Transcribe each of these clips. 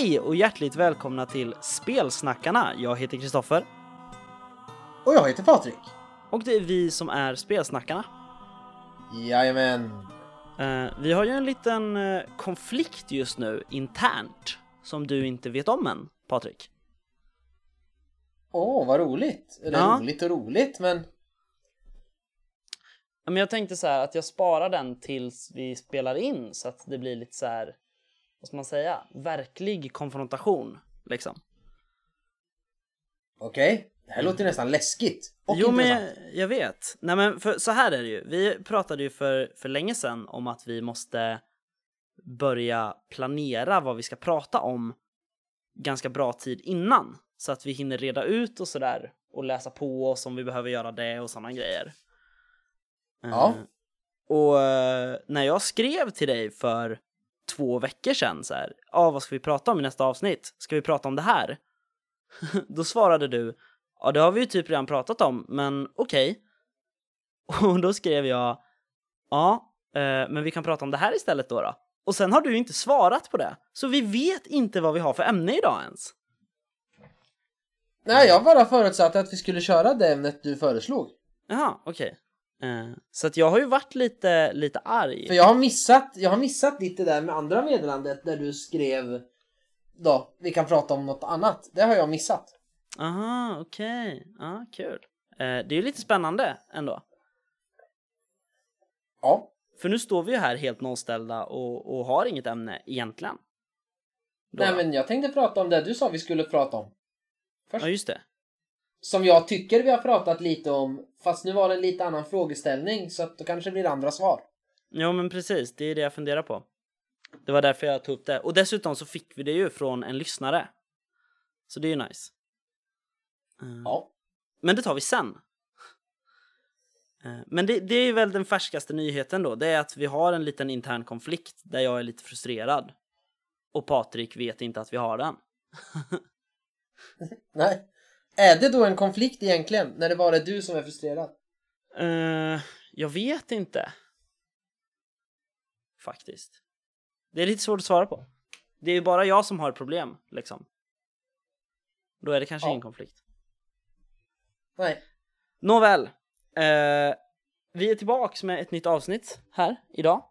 Hej och hjärtligt välkomna till Spelsnackarna. Jag heter Kristoffer. Och jag heter Patrik. Och det är vi som är Spelsnackarna. Jajamän. Uh, vi har ju en liten uh, konflikt just nu internt som du inte vet om än, Patrik. Åh, oh, vad roligt. Eller ja. roligt och roligt, men... Men jag tänkte så här att jag sparar den tills vi spelar in så att det blir lite så här, vad ska man säga, verklig konfrontation liksom. Okej, okay. det här låter nästan läskigt. Och jo, men jag, jag, vet. Nej, men för, så här är det ju. Vi pratade ju för, för länge sedan om att vi måste börja planera vad vi ska prata om ganska bra tid innan så att vi hinner reda ut och sådär och läsa på oss om vi behöver göra det och sådana grejer. Ja. Uh, och uh, när jag skrev till dig för två veckor sedan så här, ja ah, vad ska vi prata om i nästa avsnitt? Ska vi prata om det här? Då svarade du, ja det har vi ju typ redan pratat om, men okej. Okay. Och då skrev jag, ja, uh, men vi kan prata om det här istället då då. Och sen har du inte svarat på det, så vi vet inte vad vi har för ämne idag ens. Nej, jag bara förutsatte att vi skulle köra det ämnet du föreslog. Jaha, okej. Okay. Eh, så att jag har ju varit lite, lite arg. För jag har missat, jag har missat lite där med andra meddelandet där du skrev då, vi kan prata om något annat. Det har jag missat. Aha, okej. Okay. Ja, kul. Uh, det är ju lite spännande ändå. Ja. För nu står vi ju här helt nollställda och, och har inget ämne egentligen. Då Nej, men jag tänkte prata om det du sa vi skulle prata om. Först. Ja, just det. Som jag tycker vi har pratat lite om, fast nu var det en lite annan frågeställning så att då kanske det blir andra svar. Ja, men precis. Det är det jag funderar på. Det var därför jag tog upp det. Och dessutom så fick vi det ju från en lyssnare. Så det är ju nice. Uh, ja. Men det tar vi sen. Uh, men det, det är väl den färskaste nyheten då. Det är att vi har en liten intern konflikt där jag är lite frustrerad. Och Patrik vet inte att vi har den. Nej. Är det då en konflikt egentligen, när det bara är du som är frustrerad? Uh, jag vet inte. Faktiskt. Det är lite svårt att svara på. Det är ju bara jag som har problem, liksom. Då är det kanske ja. ingen konflikt. Nej. Nåväl. Uh, vi är tillbaks med ett nytt avsnitt här idag.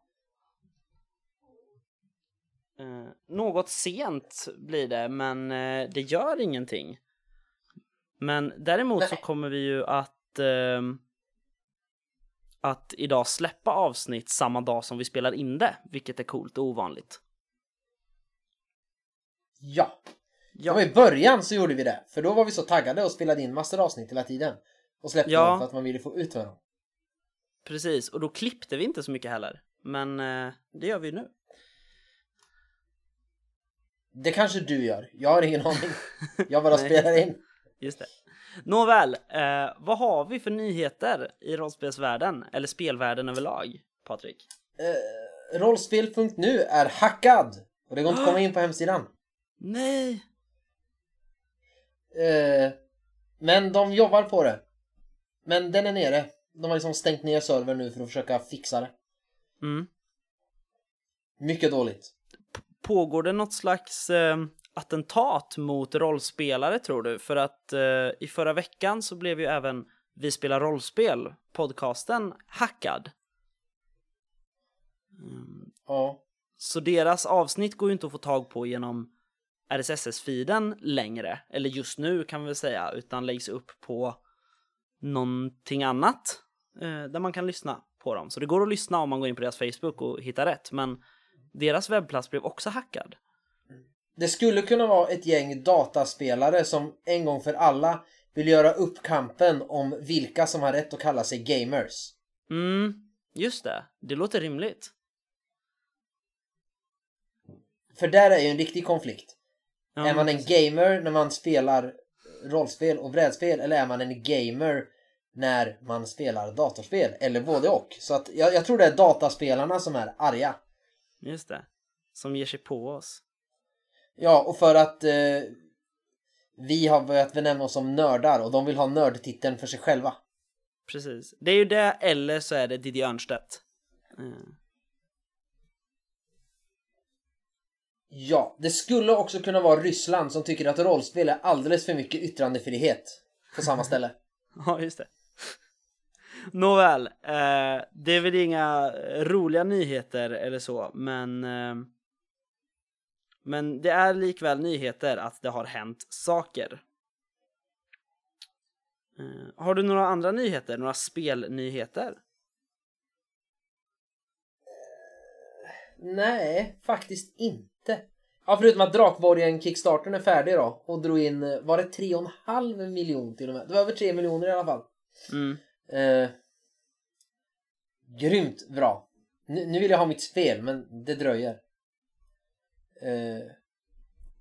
Uh, något sent blir det, men uh, det gör ingenting. Men däremot Nej. så kommer vi ju att uh, att idag släppa avsnitt samma dag som vi spelar in det, vilket är coolt och ovanligt. Ja. ja. Det var i början så gjorde vi det, för då var vi så taggade och spelade in massor avsnitt hela tiden. Och släppte ja. dem för att man ville få ut dem. Precis, och då klippte vi inte så mycket heller. Men det gör vi nu. Det kanske du gör. Jag har ingen aning. Jag bara spelar in. Just det. Nåväl, eh, vad har vi för nyheter i rollspelsvärlden? Eller spelvärlden överlag, Patrik? Eh, rollspel.nu är hackad! Och det går inte att komma in på hemsidan. Nej! Eh, men de jobbar på det. Men den är nere. De har liksom stängt ner servern nu för att försöka fixa det. Mm. Mycket dåligt pågår det något slags eh, attentat mot rollspelare tror du? För att eh, i förra veckan så blev ju även Vi spelar rollspel, podcasten, hackad. Mm. Ja. Så deras avsnitt går ju inte att få tag på genom RSS-feeden längre, eller just nu kan vi väl säga, utan läggs upp på någonting annat eh, där man kan lyssna på dem. Så det går att lyssna om man går in på deras Facebook och hittar rätt, men deras webbplats blev också hackad. Det skulle kunna vara ett gäng dataspelare som en gång för alla vill göra upp kampen om vilka som har rätt att kalla sig gamers. Mm, just det. Det låter rimligt. För där är ju en riktig konflikt. Ja, är man en gamer när man spelar rollspel och brädspel eller är man en gamer när man spelar datorspel? Eller både och. Så att jag, jag tror det är dataspelarna som är arga. Just det. Som ger sig på oss. Ja, och för att eh, vi har börjat benämna oss som nördar och de vill ha nördtiteln för sig själva. Precis. Det är ju det, eller så är det Diddy Örnstedt. Mm. Ja, det skulle också kunna vara Ryssland som tycker att rollspel är alldeles för mycket yttrandefrihet på samma ställe. Ja, just det. Nåväl, eh, det är väl inga roliga nyheter eller så, men eh, men det är likväl nyheter att det har hänt saker. Eh, har du några andra nyheter, några spelnyheter? Nej, faktiskt inte. Ja, förutom att Drakborgen Kickstartern är färdig då och drog in, var det 3,5 miljoner till och med? Det var över 3 miljoner i alla fall. Mm. Eh, grymt bra. Nu, nu vill jag ha mitt spel, men det dröjer. Eh,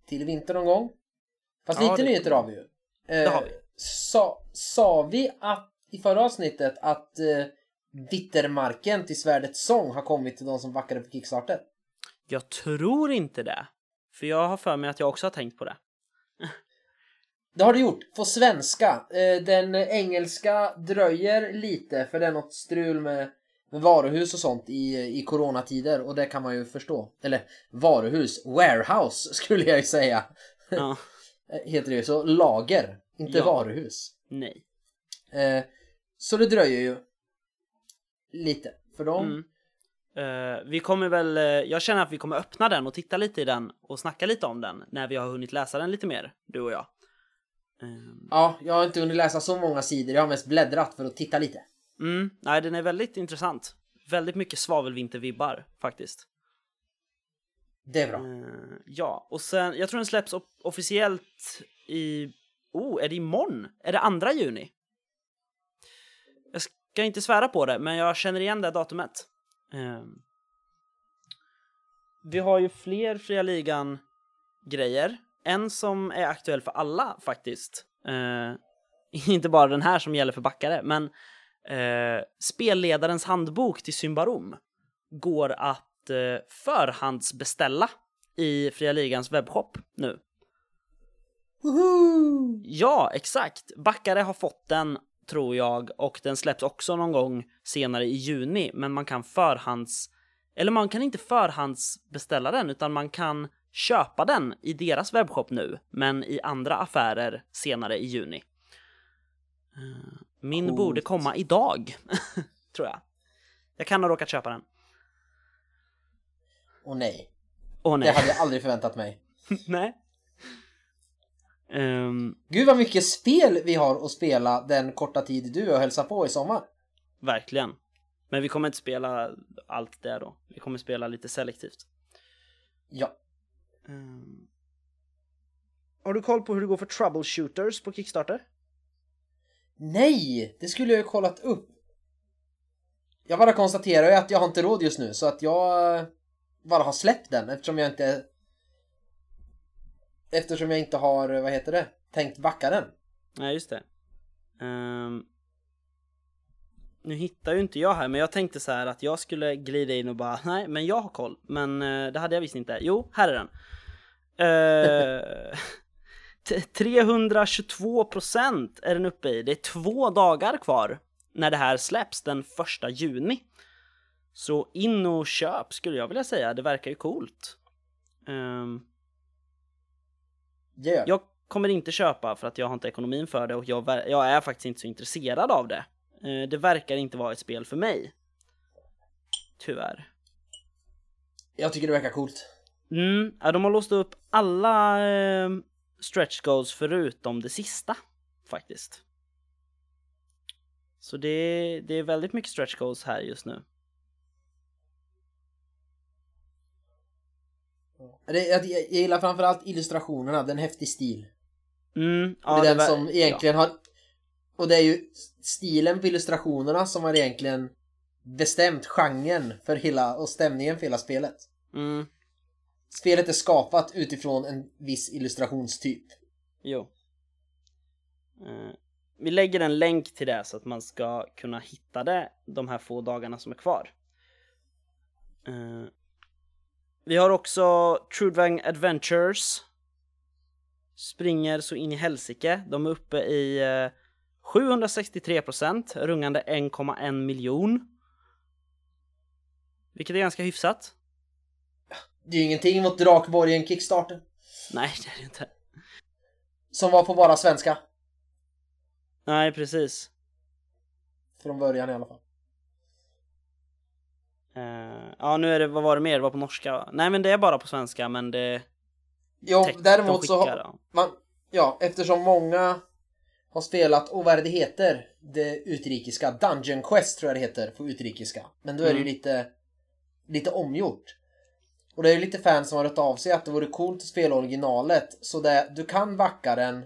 till vinter någon gång. Fast Ja, lite det- nyheter har vi ju. Eh, har vi. Sa, sa vi att i förra avsnittet att eh, Vittermarken till Svärdets sång har kommit till de som backade på Kickstarter? Jag tror inte det. För jag har för mig att jag också har tänkt på det. Det har det gjort, på svenska. Eh, Den engelska dröjer lite för det är något strul med varuhus och sånt i, i coronatider och det kan man ju förstå. Eller varuhus, warehouse skulle jag ju säga. Ja, Heter det ju så, lager, inte Ja. varuhus. nej. Eh, Så det dröjer ju lite för dem. Mm. Eh, vi kommer väl, eh, jag känner att vi kommer öppna den och titta lite i den och snacka lite om den när vi har hunnit läsa den lite mer, du och jag. Ehm, Ja, jag har inte hunnit läsa så många sidor, jag har mest bläddrat för att titta lite. Mm, nej, den är väldigt intressant. Väldigt mycket svavelvintervibbar faktiskt. Det är bra. Eh, ja, och sen, jag tror den släpps officiellt i, oh, är det imorgon? Är det andra juni? Jag ska inte svära på det, men jag känner igen det datumet. Ehm. vi har ju fler Fria Ligan grejer. En som är aktuell för alla faktiskt. Eh, inte bara den här som gäller för backare, men eh, spelledarens handbok till Symbarom går att eh, förhandsbeställa i Fria Ligans webbshop nu. Woho! Ja, exakt. Backare har fått den, tror jag, och den släpps också någon gång senare i juni, men man kan förhands... Eller man kan inte förhandsbeställa den, utan man kan köpa den i deras webbshop nu, men i andra affärer senare i juni. Min Coolt. borde komma idag, tror jag. Jag kan ha råkat köpa den. Och nej, Åh det nej. hade jag aldrig förväntat mig. nej. Ehm, Gud vad mycket spel vi har att spela den korta tid du och hälsa på i sommar. Verkligen. Men vi kommer inte spela allt det då. Vi kommer spela lite selektivt. Ja. Ehm. Har du koll på hur det går för troubleshooters på Kickstarter? Nej, det skulle jag ju kollat upp. Jag bara konstaterar ju att jag har inte råd just nu så att jag eh, bara har släppt den eftersom jag inte Eftersom jag inte har, vad heter det, tänkt backa den. Nej, just det. Ehm. nu hittar ju inte jag här, men jag tänkte så här att jag skulle glida in och bara nej, men jag har koll. Men eh, det hade jag visst inte. Jo, här är den. Uh, 322 procent är den uppe i. Det är två dagar kvar när det här släpps den första juni. Så in och köp skulle jag vilja säga. Det verkar ju coolt. Um, yeah. jag. kommer inte köpa för att jag har inte ekonomin för det och jag, jag är faktiskt inte så intresserad av det. Uh, det verkar inte vara ett spel för mig. Tyvärr. Jag tycker det verkar coolt. Mm, ja, de har låst upp alla uh, stretch goals förutom det sista faktiskt. Så det, det är väldigt mycket stretch goals här just nu. Det, jag, gillar framförallt illustrationerna, den häftig stil. Mm, ja, det är den ver- som egentligen har... Och det är ju stilen på illustrationerna som har egentligen bestämt genren för hela, och stämningen för hela spelet. Ja, mm, Spelet är skapat utifrån en viss illustrationstyp. jo. Eh, vi lägger en länk till det så att man ska kunna hitta det de här få dagarna som är kvar. Eh, vi har också Trudvang Adventures. Springer så in i helsike. De är uppe i eh, 763%, rungande 1,1 miljon. Vilket är ganska hyfsat. Det är ju ingenting mot Drakborgen Kickstarter. Nej, det är det inte. Som var på bara svenska. Nej, precis. Från början i alla fall. Uh, ja, nu är det, vad var det mer? Det var på norska? Nej, men det är bara på svenska, men det... Jo, däremot så har man, ja, eftersom många har spelat, och vad är det det heter? Det utrikiska, Dungeon Quest tror jag det heter på utrikiska. Men då är det ju Mm. lite, lite omgjort. Och det är ju lite fans som har hört av sig att det vore coolt att spela originalet. Så det, du kan backa den.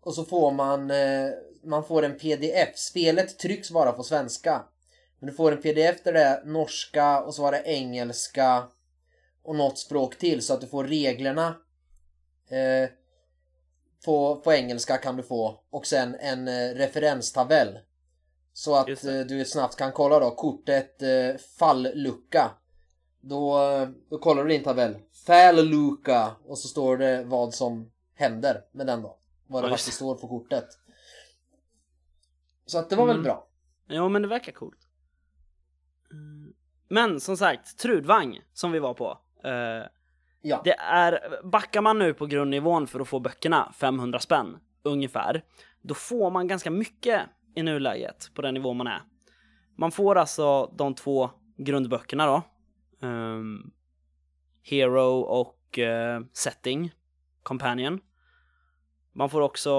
Och så får man, eh, man får en pdf. Spelet trycks bara på svenska. Men du får en pdf där det är norska och så var det engelska och något språk till så att du får reglerna eh, på, på engelska kan du få och sen en eh, referenstabell så att eh, du snabbt kan kolla då kortet eh, fallucka då, eh, då kollar du din tabell fallucka och så står det vad som händer med den då vad det Ja, faktiskt står på kortet så att det var väl Mm. bra Jo, men det verkar coolt. Mm. Men som sagt, Trudvang som vi var på. eh, ja, det är, backar man nu på grundnivån för att få böckerna, 500 spänn ungefär, då får man ganska mycket i nuläget på den nivå man är. Man får alltså de två grundböckerna då. Um, Hero och uh, Setting, Companion. Man får också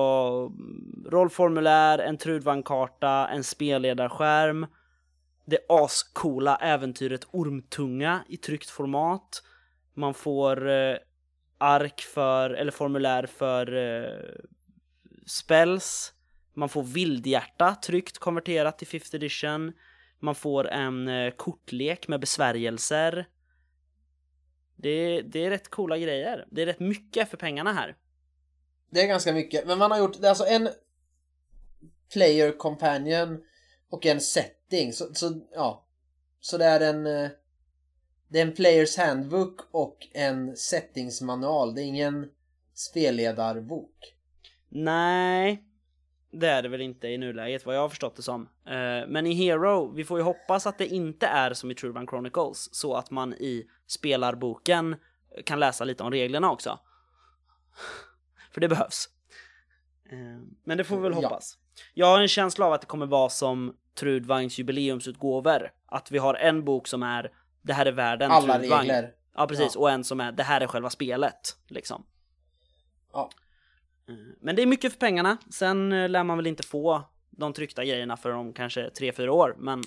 mm, rollformulär, en Trudvang-karta, en spelledarskärm, det ascoola äventyret Ormtunga i tryckt format. Man får uh, ark för, eller formulär för uh, spells. Man får vildhjärta tryckt konverterat till 5th edition. Man får en eh, kortlek med besvärjelser. Det, det är rätt coola grejer. Det är rätt mycket för pengarna här. Det är ganska mycket, men man har gjort det är alltså en player companion och en setting. Så, så ja, så det är en eh, det är en players handbook och en settingsmanual. Det är ingen spelledarbok. Nej, det är det väl inte i nuläget vad jag har förstått det som. Eh, Men i Hero, vi får ju hoppas att det inte är som i True Chronicles, så att man i spelarboken kan läsa lite om reglerna också. För det behövs. Eh, Men det får vi väl Ja. hoppas. Jag har en känsla av att det kommer vara som Trudvangs jubileumsutgåvor. Att vi har en bok som är det här är världen, Alla Trudvang. regler. Ja, precis. Ja. Och en som är det här är själva spelet, liksom. Ja. Eh, Men det är mycket för pengarna. Sen eh, lär man väl inte få de tryckta grejerna för om kanske 3-4 år, men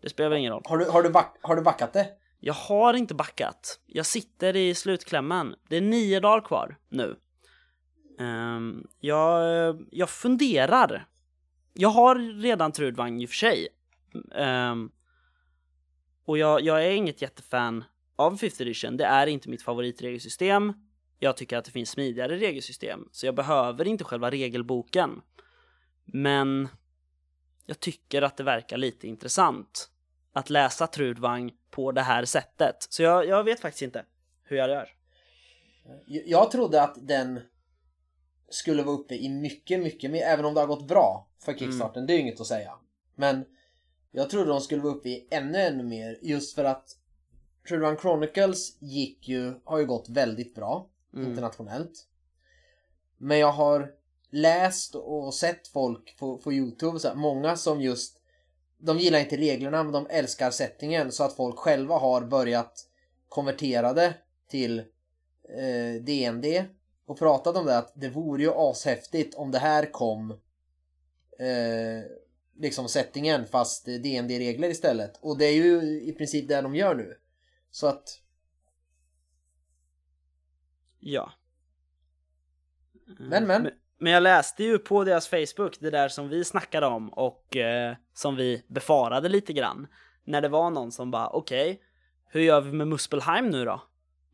det spelar väl ingen roll. Har du, har, du back, har du backat det? Jag har inte backat. Jag sitter i slutklämmen. Det är nio dagar kvar nu. Ehm, jag, jag funderar. Jag har redan Trudvang i och för sig. Ehm, och jag, jag är inget jättefan av 5th edition. Det är inte mitt favoritregelsystem. Jag tycker att det finns smidigare regelsystem, så jag behöver inte själva regelboken. Men jag tycker att det verkar lite intressant att läsa Trudvang på det här sättet. Så jag, jag vet faktiskt inte hur jag gör. Jag trodde att den skulle vara uppe i mycket, mycket mer, även om det har gått bra för Kickstarten. Det är ju inget att säga. Men jag trodde de skulle vara uppe i ännu, ännu mer just för att True Run Chronicles gick ju, har ju gått väldigt bra Mm. internationellt. Men jag har läst och sett folk på, på Youtube, så här, många som just de gillar inte reglerna men de älskar settingen så att folk själva har börjat konvertera det till eh, DND och pratat om det att det vore ju ashäftigt om det här kom eh, liksom settingen fast DND-regler istället. Och det är ju i princip det de gör nu. Så att Ja. Men, men. Men jag läste ju på deras Facebook det där som vi snackade om och eh, som vi befarade lite grann. När det var någon som bara okej, hur gör vi med Muspelheim nu då?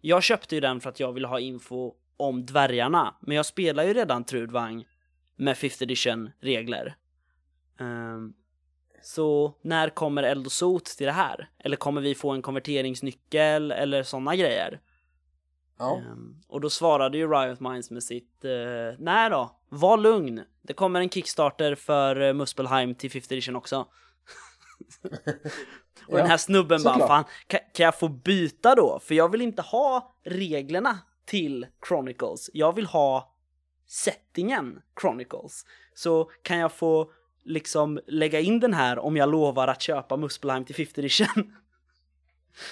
Jag köpte ju den för att jag ville ha info om dvärgarna, men jag spelar ju redan Trudvang med 5th edition regler. Ehm, så när kommer Eld och Sot till det här? Eller kommer vi få en konverteringsnyckel eller sådana grejer? Ja. Ehm, och då svarade ju Riot Minds med sitt eh, Nej då, var lugn. Det kommer en Kickstarter för eh, Muspelheim till 5th edition också. Och den här snubben bara, såklart. fan, kan, kan jag få byta då? För jag vill inte ha reglerna till Chronicles. Jag vill ha settingen Chronicles. Så kan jag få liksom lägga in den här om jag lovar att köpa Muspelheim till 50 edition?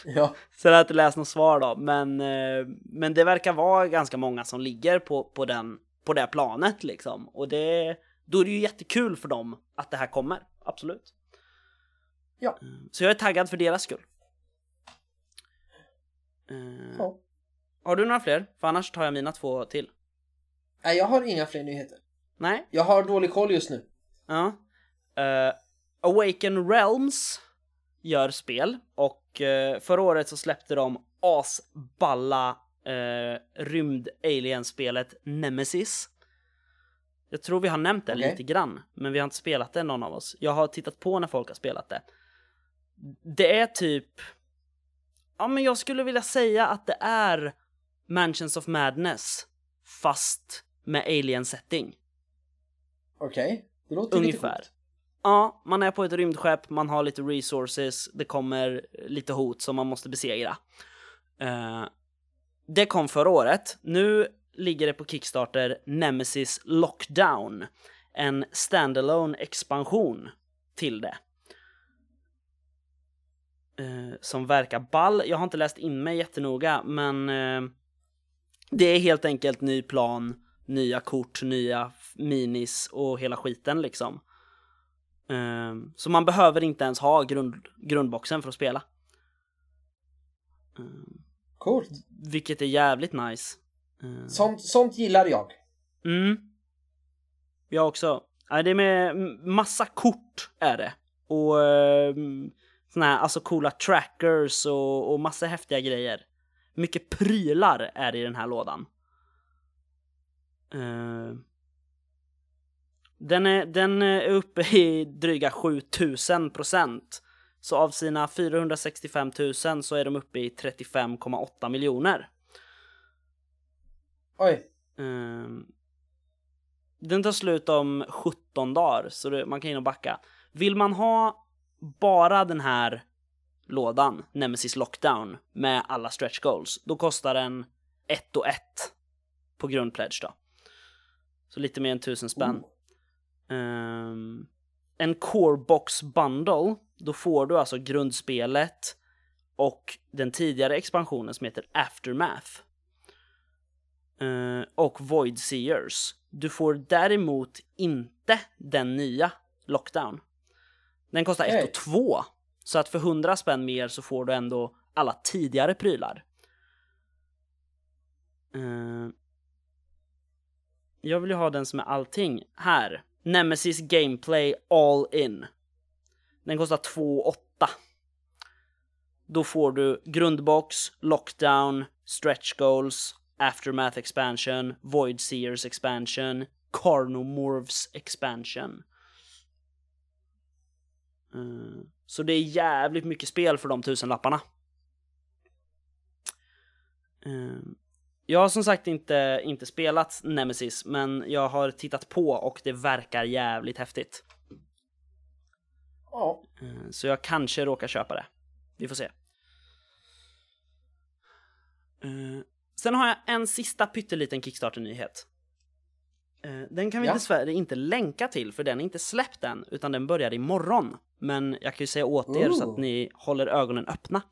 Ja, Så jag har inte läst något svar då, men, eh, men det verkar vara ganska många som ligger på, på, den, på det planet liksom. Och det, då är det ju jättekul för dem att det här kommer, absolut. ja. Så jag är taggad för deras skull. Eh, ja. Har du några fler? För annars tar jag mina två till. Nej, jag har inga fler nyheter. Nej? Jag har dålig koll just nu. Ja. Eh, Awaken Realms gör spel och eh, förra året så släppte de asballa uh, rymd alien-spelet Nemesis. Jag tror vi har nämnt det Okej. lite grann, men vi har inte spelat det någon av oss. Jag har tittat på när folk har spelat det. Det är typ... Ja, men jag skulle vilja säga att det är Mansions of Madness, fast med alien-setting. Okej, det låter lite Ungefär. coolt. Ja, man är på ett rymdskepp, man har lite resources, det kommer lite hot som man måste besegra. Eh, det kom förra året. Nu ligger det på Kickstarter Nemesis Lockdown. En standalone expansion till det. Eh, som verkar ball. Jag har inte läst in mig jättenoga, men eh, det är helt enkelt ny plan, nya kort, nya minis och hela skiten liksom. Ehm, Så man behöver inte ens ha grund, grundboxen för att spela. Ehm, Coolt. Vilket är jävligt nice. Ehm, Sånt, sånt gillar jag. Mm. Jag också. Ja, det är med massa kort är det. Och um, såna här alltså coola trackers och, och massa häftiga grejer. Mycket prylar är det i den här lådan. Den, är, den är uppe i dryga 7000 procent. Så av sina 465 000 så är de uppe i 35,8 miljoner. Oj. Ehm, den tar slut om 17 dagar, så det, man kan in och backa. Vill man ha bara den här lådan, Nemesis Lockdown, med alla stretch goals, då kostar den 1 och 1 på grundpledge då. Så lite mer än 1000 spänn. Ehm, en core box bundle, då får du alltså grundspelet och den tidigare expansionen som heter Aftermath. Eh, och Void Seers. Du får däremot inte den nya Lockdown. Den kostar 1 Okej. och 2. Så att för 100 spänn mer så får du ändå alla tidigare prylar. Eh, jag vill ju ha den som är allting. Här. Nemesis Gameplay All In. Den kostar 2 8. Då får du grundbox, lockdown, stretch goals, aftermath expansion, void seers expansion, carnomorphs expansion. Eh, så det är jävligt mycket spel för de tusenlapparna. Eh, jag har som sagt inte, inte spelat Nemesis, men jag har tittat på och det verkar jävligt häftigt. Ja. Eh, Så jag kanske råkar köpa det. Vi får se. Eh, Sen har jag en sista pytteliten Kickstarter-nyhet. Eh, Den kan vi Ja. dessvärre inte länka till för den är inte släppt än, utan den börjar imorgon. Men jag kan ju säga åt er så Ooh. att ni håller ögonen öppna.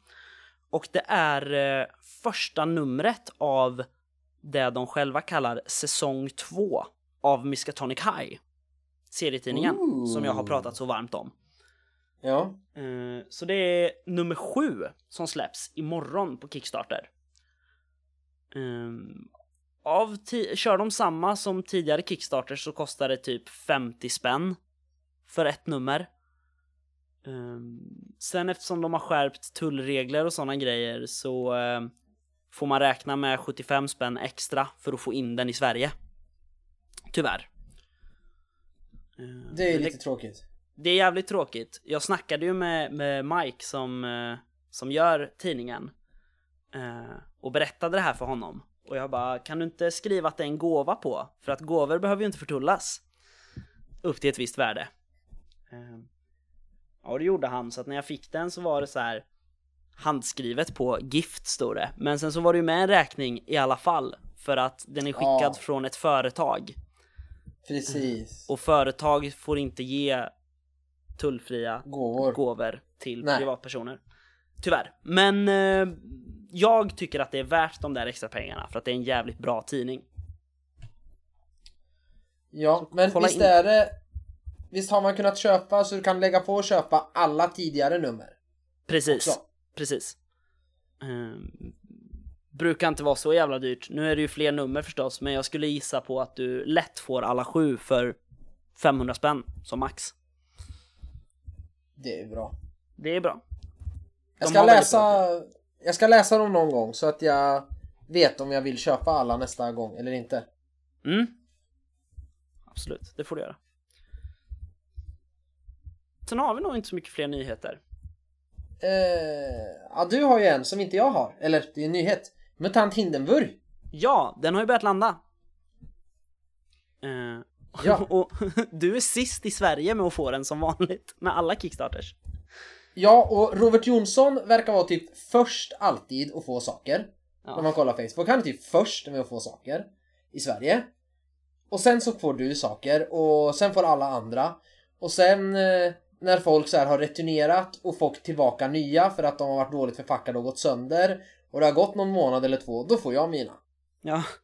Och det är eh, första numret av det de själva kallar säsong 2 av Miskatonic High. Serietidningen Ooh. som jag har pratat så varmt om. Ja. Eh, Så det är nummer sju som släpps imorgon på Kickstarter. Ehm, Av kör de samma som tidigare Kickstarter så kostar det typ 50 spänn för ett nummer. Ehm, Sen eftersom de har skärpt tullregler och sådana grejer så eh, får man räkna med 75 spänn extra för att få in den i Sverige. Tyvärr. Ehm, Det är lite tråkigt. det är jävligt tråkigt. Jag snackade ju med, med Mike som, eh, som gör tidningen eh, och berättade det här för honom. Och jag bara, kan du inte skriva att det är en gåva på? För att gåvor behöver ju inte förtullas upp till ett visst värde. Ja, det gjorde han, så att när jag fick den så var det så här handskrivet på gift står det. Men sen så var det ju med en räkning i alla fall för att den är skickad Ja. från ett företag Precis. och företag får inte ge tullfria Gåvor. gåvor till Nej. privatpersoner. Tyvärr. Men eh, jag tycker att det är värt de där extra pengarna för att det är en jävligt bra tidning. Ja, men kolla visst in. är det... Visst har man kunnat köpa så du kan lägga på och köpa alla tidigare nummer? Precis. också? Precis. Ehm, brukar inte vara så jävla dyrt. Nu är det ju fler nummer förstås, men jag skulle gissa på att du lätt får alla sju för 500 spänn som max. Det är bra. Det är bra. Jag De ska har väldigt läsa... Jag ska läsa dem någon gång så att jag vet om jag vill köpa alla nästa gång eller inte. Mm. Absolut, det får du göra. Sen har vi nog inte så mycket fler nyheter. Eh, ja, du har ju en som inte jag har. Eller, det är en nyhet. Mutant Hindenburg. Ja, den har ju börjat landa. Eh, Ja. och du är sist i Sverige med att få den som vanligt med alla Kickstarters. Ja, och Robert Jonsson verkar vara typ först alltid att få saker. Ja. När man kollar Facebook. Han är typ först med att få saker i Sverige. Och sen så får du saker och sen får alla andra. Och sen eh, när folk så här har returnerat och fått tillbaka nya för att de har varit dåligt förpackade och gått sönder och det har gått någon månad eller två, då får jag mina. Ja.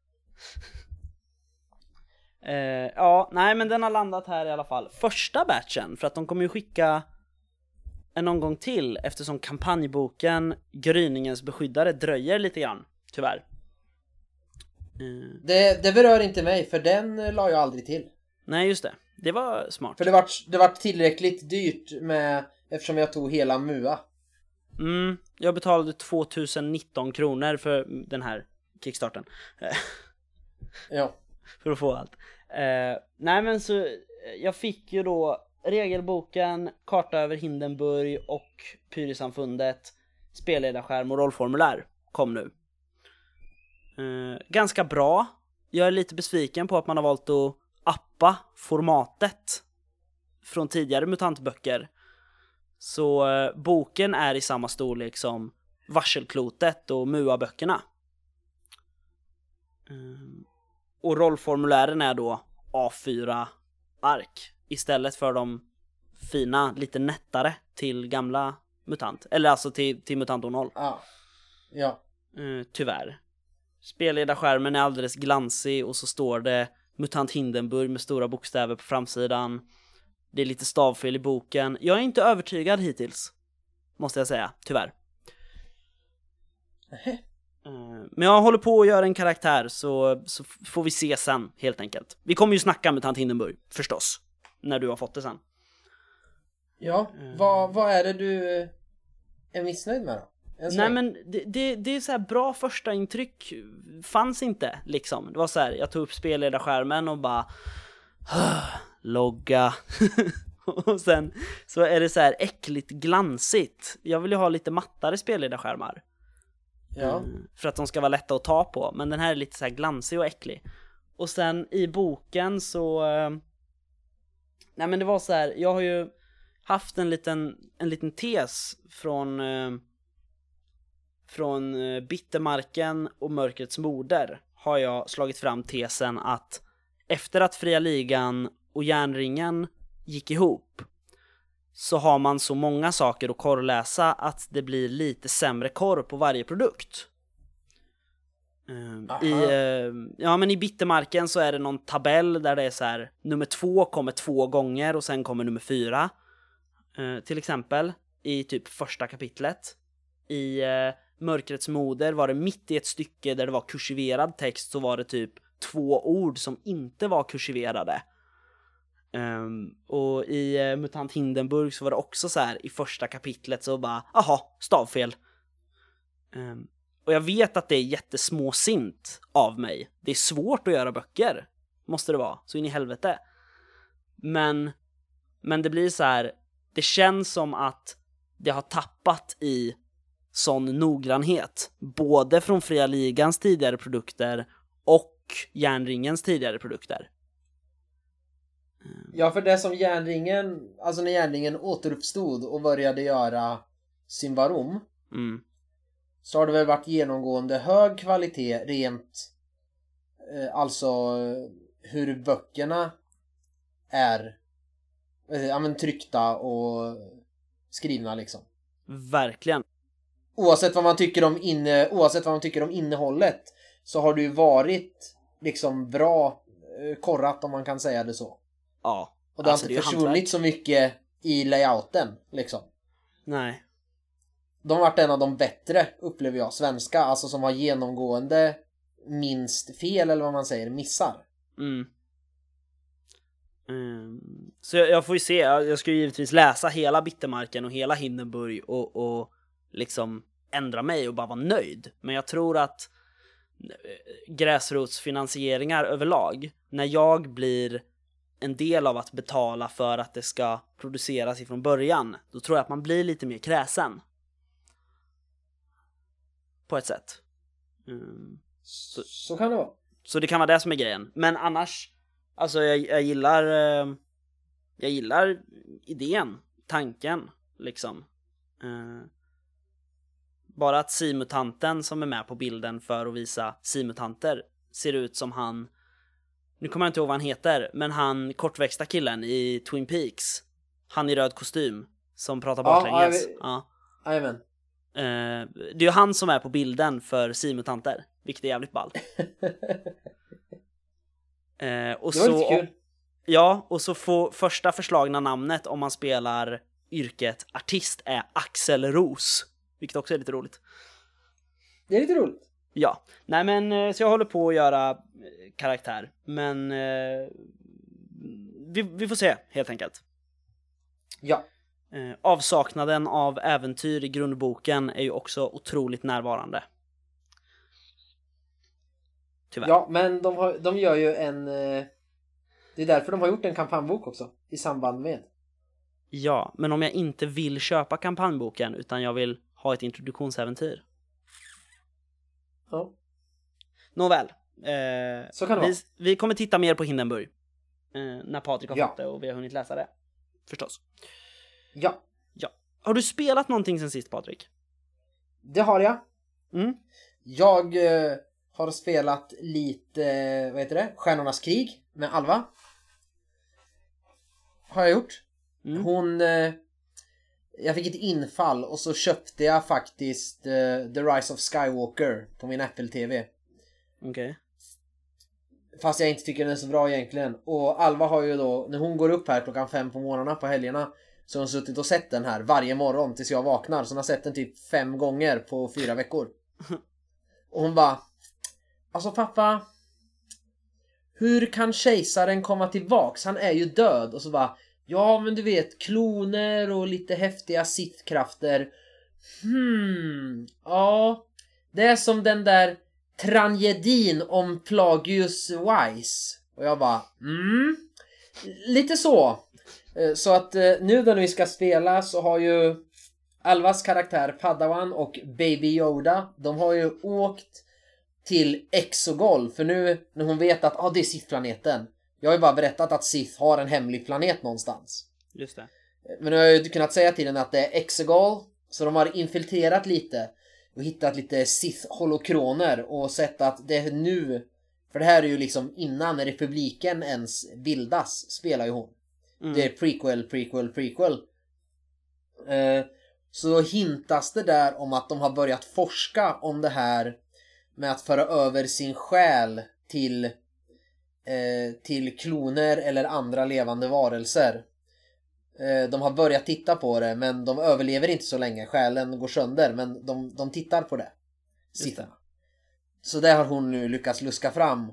Eh, ja, nej men den har landat här i alla fall. Första batchen, för att de kommer ju skicka en omgång till eftersom kampanjboken Gryningens beskyddare dröjer lite grann, tyvärr. Eh, Det, det berör inte mig för den la jag aldrig till. nej, just det. Det var smart. För det vart, det vart tillräckligt dyrt med eftersom jag tog hela MUA. Mm, jag betalade 2019 kronor för den här kickstarten. Ja. för att få allt. Eh, nej men så, jag fick ju då regelboken, karta över Hindenburg och Pyrisamfundet, spelledarskärm och rollformulär kom nu. Eh, ganska bra. Jag är lite besviken på att man har valt att appa formatet från tidigare mutantböcker. Så eh, boken är i samma storlek som Varselklotet och MUA-böckerna. Eh, och rollformulären är då A4-ark istället för de fina, lite nättare till gamla MUTANT. Eller alltså till, till MUTANT 0 Ja. Ja. eh, tyvärr. Spelledarskärmen är alldeles glansig och så står det MUTANT Hindenburg med stora bokstäver på framsidan. Det är lite stavfel i boken. Jag är inte övertygad hittills. Måste jag säga, tyvärr. Nähä. Eh, Men jag håller på att göra en karaktär så, så får vi se sen helt enkelt. Vi kommer ju snacka med tant Hindenburg, förstås. När du har fått det sen. Ja. Mm. Vad, vad är det du eh, är missnöjd med då? Nej men det, det, det är så här bra första intryck fanns inte liksom. Det var så här, jag tog upp spelledarskärmen och bara logga. och sen så är det så här äckligt glansigt. Jag vill ju ha lite mattare spelledarskärmar. Ja. Mm, För att de ska vara lätta att ta på, men den här är lite så här glansig och äcklig. Och sen i boken så... eh, Nej men det var så här, jag har ju haft en liten, en liten tes från... Från eh, Bittermarken och Mörkrets moder har jag slagit fram tesen att efter att Fria Ligan och Järnringen gick ihop så har man så många saker att korrläsa att det blir lite sämre korr på varje produkt. Eh, I, Aha. eh, ja men i Bittermarken så är det någon tabell där det är så här nummer två kommer två gånger och sen kommer nummer fyra. Eh, till exempel i typ första kapitlet. I eh, Mörkrets moder var det mitt i ett stycke där det var kursiverad text så var det typ två ord som inte var kursiverade. Um, och i eh, Mutant Hindenburg så var det också så här i första kapitlet så bara, aha, stavfel. Um, och jag vet att det är jättesmåsint av mig. Det är svårt att göra böcker, måste det vara, så in i helvete. Men, men det blir så här, det känns som att det har tappat i sån noggrannhet, både från Fria Ligans tidigare produkter och Järnringens tidigare produkter. Ja, för det som järnringen, alltså när järnringen återuppstod och började göra Symbarom Mm. så har det väl varit genomgående hög kvalitet rent eh, alltså hur böckerna är eh, ja, men, tryckta och skrivna liksom. Verkligen. Oavsett vad man tycker om inne, oavsett vad man tycker om innehållet så har det ju varit liksom bra eh, korrat om man kan säga det så. Ja. Och det har Alltså, det är inte ju försvunnit hantverk. så mycket i layouten liksom. Nej. De har varit en av de bättre upplever jag, svenska, alltså som har genomgående minst fel eller vad man säger, missar. Mm. Ehm, så jag, jag får ju se, jag, jag ska ju givetvis läsa hela Bittermarken och hela Hindenburg och, och liksom ändra mig och bara vara nöjd. Men jag tror att eh, gräsrotsfinansieringar överlag, när jag blir en del av att betala för att det ska produceras ifrån början, då tror jag att man blir lite mer kräsen. På ett sätt. Mm. Så, så kan det vara. Så det kan vara det som är grejen. Men annars, alltså jag, jag gillar eh, Jag gillar idén, tanken, liksom. Bara att simutanten som är med på bilden för att visa simutanter ser ut som han Nu kommer jag inte ihåg vad han heter, men han kortväxta killen i Twin Peaks Han i röd kostym Som pratar baklänges ja. Jajamän. Eh, Det är ju han som är på bilden för simutanter Vilket är jävligt ball Eh, och Det var så, lite kul. Ja, och så får första förslagna namnet om man spelar yrket artist är Axel Ros. Vilket också är lite roligt. Det är lite roligt. Ja, nej men eh, så jag håller på att göra eh, karaktär. Men eh, vi, vi får se helt enkelt. Ja. Avsaknaden av äventyr i grundboken är ju också otroligt närvarande. Tyvärr. Ja, men de, har, de gör ju en... Det är därför de har gjort en kampanjbok också. I samband med. Ja, men om jag inte vill köpa kampanjboken utan jag vill ha ett introduktionsäventyr. Ja. Nåväl. Eh, Så kan det vi, vara. vi kommer titta mer på Hindenburg. Eh, när Patrik har Ja. fått det och vi har hunnit läsa det. Förstås. Ja, Har du spelat någonting sen sist Patrik? det har jag. Mm. Jag eh, har spelat lite, vad heter det? Stjärnornas krig med Alva. Har jag gjort. Mm. Hon... Eh, jag fick ett infall och så köpte jag faktiskt eh, The Rise of Skywalker på min Apple TV. Okej. Fast jag inte tycker den är så bra egentligen. Och Alva har ju då, när hon går upp här klockan fem på morgnarna på helgerna så har hon suttit och sett den här varje morgon tills jag vaknar. Så hon har sett den typ fem gånger på fyra veckor. Och hon bara Alltså pappa Hur kan kejsaren komma tillbaks? Han är ju död. Och så bara Ja men du vet kloner och lite häftiga sittkrafter. Hmm, ja. Det är som den där tragedin om Plagius Wise. Och jag bara mm. Lite så. Eh, så att eh, nu när vi ska spela så har ju Alvas karaktär Padawan och Baby Yoda, de har ju åkt till Exogol för nu när hon vet att ah, det är Sith-planeten. Jag har ju bara berättat att Sith har en hemlig planet någonstans. Just det. Men nu har jag ju kunnat säga till henne att det är Exegol, så de har infiltrerat lite och hittat lite Sith-holokroner och sett att det är nu, för det här är ju liksom innan republiken ens bildas, spelar ju hon. Mm. Det är prequel, prequel, prequel. Eh, så hintas det där om att de har börjat forska om det här med att föra över sin själ till, eh, till kloner eller andra levande varelser. Eh, de har börjat titta på det men de överlever inte så länge. Själen går sönder men de, de tittar på det. Det. Så det har hon nu lyckats luska fram.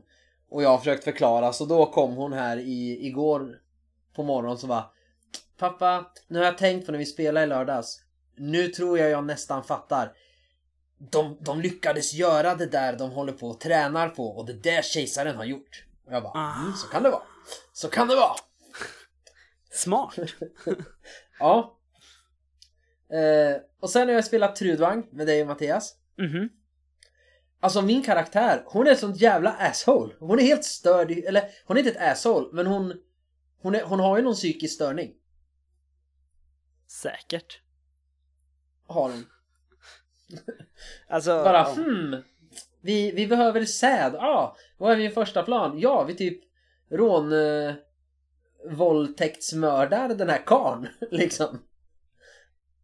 Och jag har försökt förklara så då kom hon här i, igår på morgonen så bara Pappa, nu har jag tänkt på när vi spelade i lördags. Nu tror jag jag nästan fattar. De, de lyckades göra det där de håller på och tränar på och det där kejsaren har gjort. Och jag bara, Ah. mm, så kan det vara. Så kan det vara. Smart. Ja. Eh, och sen har jag spelat Trudvang med dig och Mattias. Mhm. Alltså min karaktär, hon är ett sånt jävla asshole. Hon är helt störd, eller hon är inte ett asshole, men hon... Hon, är, hon har ju någon psykisk störning. Säkert. Har hon. Alltså, Bara ja. hmm. Vi, vi behöver säd. Ah, vad är min första plan? Ja, vi typ rån... Eh, våldtäktsmördar den här karn liksom.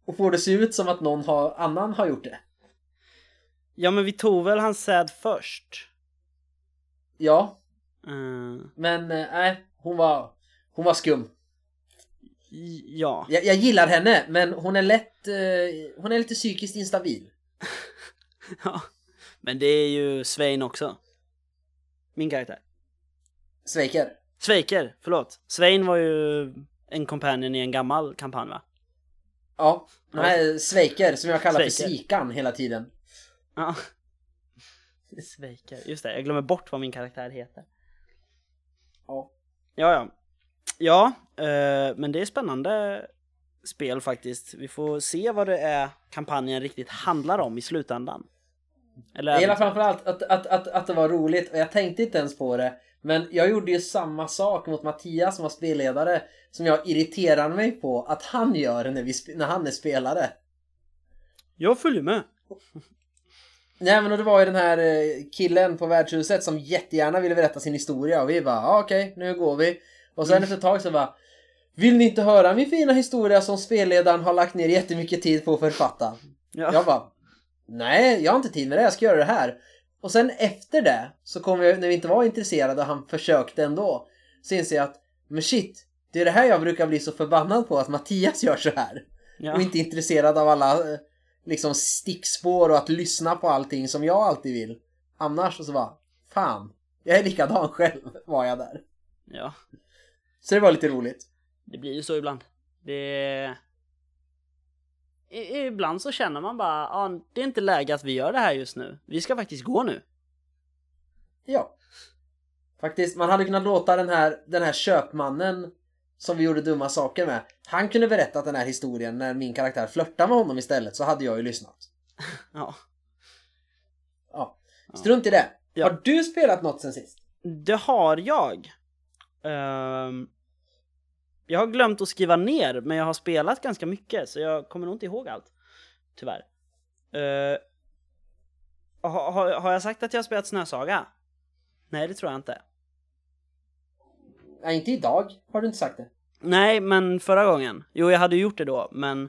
Och får det se ut som att någon har, annan har gjort det. ja men vi tog väl hans säd först? Ja, Eh, men eh, nej, hon var, hon var skum. ja. Jag, jag gillar henne, men hon är lätt, eh, hon är lite psykiskt instabil. ja. Men det är ju Svein också. Min karaktär. Sveiker. Sveiker, förlåt. Svein var ju en companion i en gammal kampanj va? Ja, här Sveiker som jag kallar för Sveiker. Svikan hela tiden. Ja. Sveiker, just det. Jag glömmer bort vad min karaktär heter. Ja. Ja, ja. Ja, eh, men det är spännande spel faktiskt. Vi får se vad det är kampanjen riktigt handlar om i slutändan. Eller Jag gillar framförallt att, att, att, att det var roligt och jag tänkte inte ens på det. Men jag gjorde ju samma sak mot Mattias som var spelledare som jag irriterade mig på att han gör när, vi, när han är spelare. Jag följer med. Nej men och det var ju den här eh, killen på värdshuset som jättegärna ville berätta sin historia och vi bara ah, okej nu går vi. Och sen efter ett tag så bara Vill ni inte höra min fina historia som spelledaren har lagt ner jättemycket tid på att författa? Ja. Jag bara Nej, jag har inte tid med det, jag ska göra det här. Och sen efter det, så kom jag, när vi inte var intresserade och han försökte ändå, så inser jag att men shit, det är det här jag brukar bli så förbannad på, att Mattias gör så här. Ja. Och inte intresserad av alla eh, liksom stickspår och att lyssna på allting som jag alltid vill. Annars så bara, fan, jag är likadan själv, var jag där. ja, Så det var lite roligt. det blir ju så ibland. Det... Ibland så känner man bara, ja, det är inte läge att vi gör det här just nu. Vi ska faktiskt gå nu. Ja. Faktiskt, man hade kunnat låta den här, den här köpmannen som vi gjorde dumma saker med. Han kunde berättat den här historien när min karaktär flörtade med honom istället så hade jag ju lyssnat. Ja. Ja. Strunt i det. Ja. Har du spelat något sen sist? Det har jag. Ehm, jag har glömt att skriva ner, men jag har spelat ganska mycket, så jag kommer nog inte ihåg allt. Tyvärr. Uh, har, har, har jag sagt att jag har spelat Snösaga? Nej, det tror jag inte. Nej, inte idag har du inte sagt det. Nej, men förra gången. Jo, jag hade gjort det då, men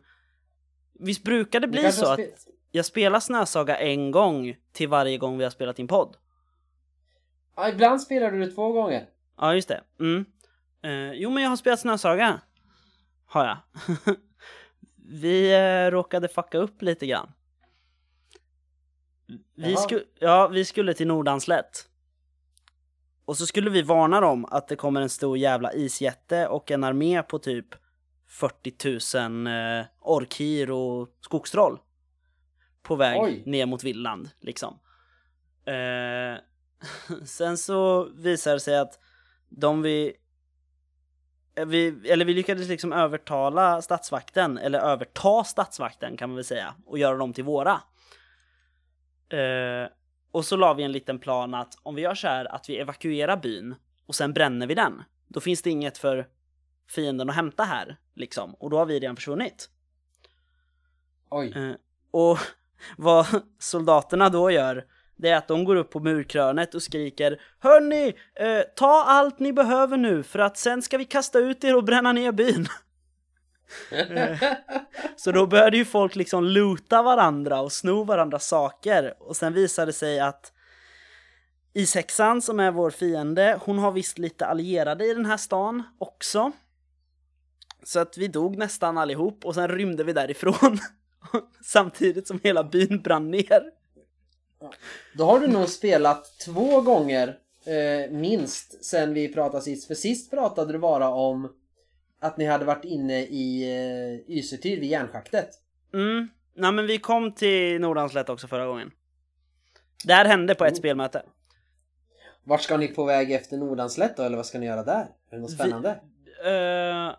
visst brukar det bli så att jag spelar Snösaga en gång till varje gång vi har spelat in podd? Ja, ibland spelar du det två gånger. Ja, just det. Mm. Eh, jo, men jag har spelat Snösaga. Har jag. vi uh, råkade fucka upp lite grann. Vi, Jaha. sku ja, vi skulle till Nordanslätt. Och så skulle vi varna dem att det kommer en stor jävla isjätte och en armé på typ 40 000 uh, orkir och skogstroll. På väg Oj. ner mot Villand, liksom. Eh, sen så visar det sig att de vi, eh, vi, eller vi lyckades liksom övertala stadsvakten, eller överta stadsvakten kan man väl säga, och göra dem till våra. Eh, och så la vi en liten plan att om vi gör så här att vi evakuerar byn och sen bränner vi den, då finns det inget för fienden att hämta här, liksom, och då har vi redan försvunnit. Oj. Eh, och vad soldaterna då gör, det är att de går upp på murkrönet och skriker Hörni, eh, ta allt ni behöver nu för att sen ska vi kasta ut er och bränna ner byn. Så då började ju folk liksom loota varandra och sno varandras saker och sen visade det sig att Ishäxan som är vår fiende, hon har visst lite allierade i den här stan också. Så att vi dog nästan allihop och sen rymde vi därifrån. Samtidigt som hela byn brann ner. Då har du nog spelat två gånger eh, minst sen vi pratade sist. För sist pratade du bara om att ni hade varit inne i eh, Ysetyr vid järnschaktet. Mm. Nej men vi kom till Nordanslätt också förra gången. Det här hände på ett Oh. spelmöte. Vart ska ni på väg efter Nordanslätt då? Eller vad ska ni göra där? Är det något Vi- spännande? Eh,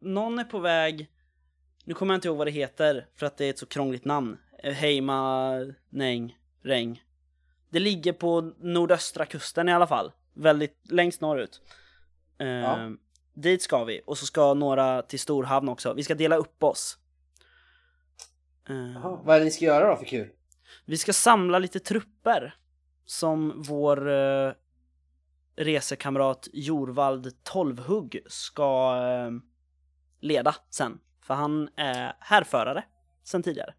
någon är på väg, nu kommer jag inte ihåg vad det heter för att det är ett så krångligt namn. Uh, Heima, Neng, Reng. Det ligger på nordöstra kusten i alla fall. Väldigt längst norrut. Eh, Ja. dit ska vi. Och så ska några till Storhamn också. Vi ska dela upp oss. Uh, vad är det ni ska göra då för kul? Vi ska samla lite trupper som vår uh, resekamrat Jorvald Tolvhugg ska uh, leda sen. För han är härförare sen tidigare.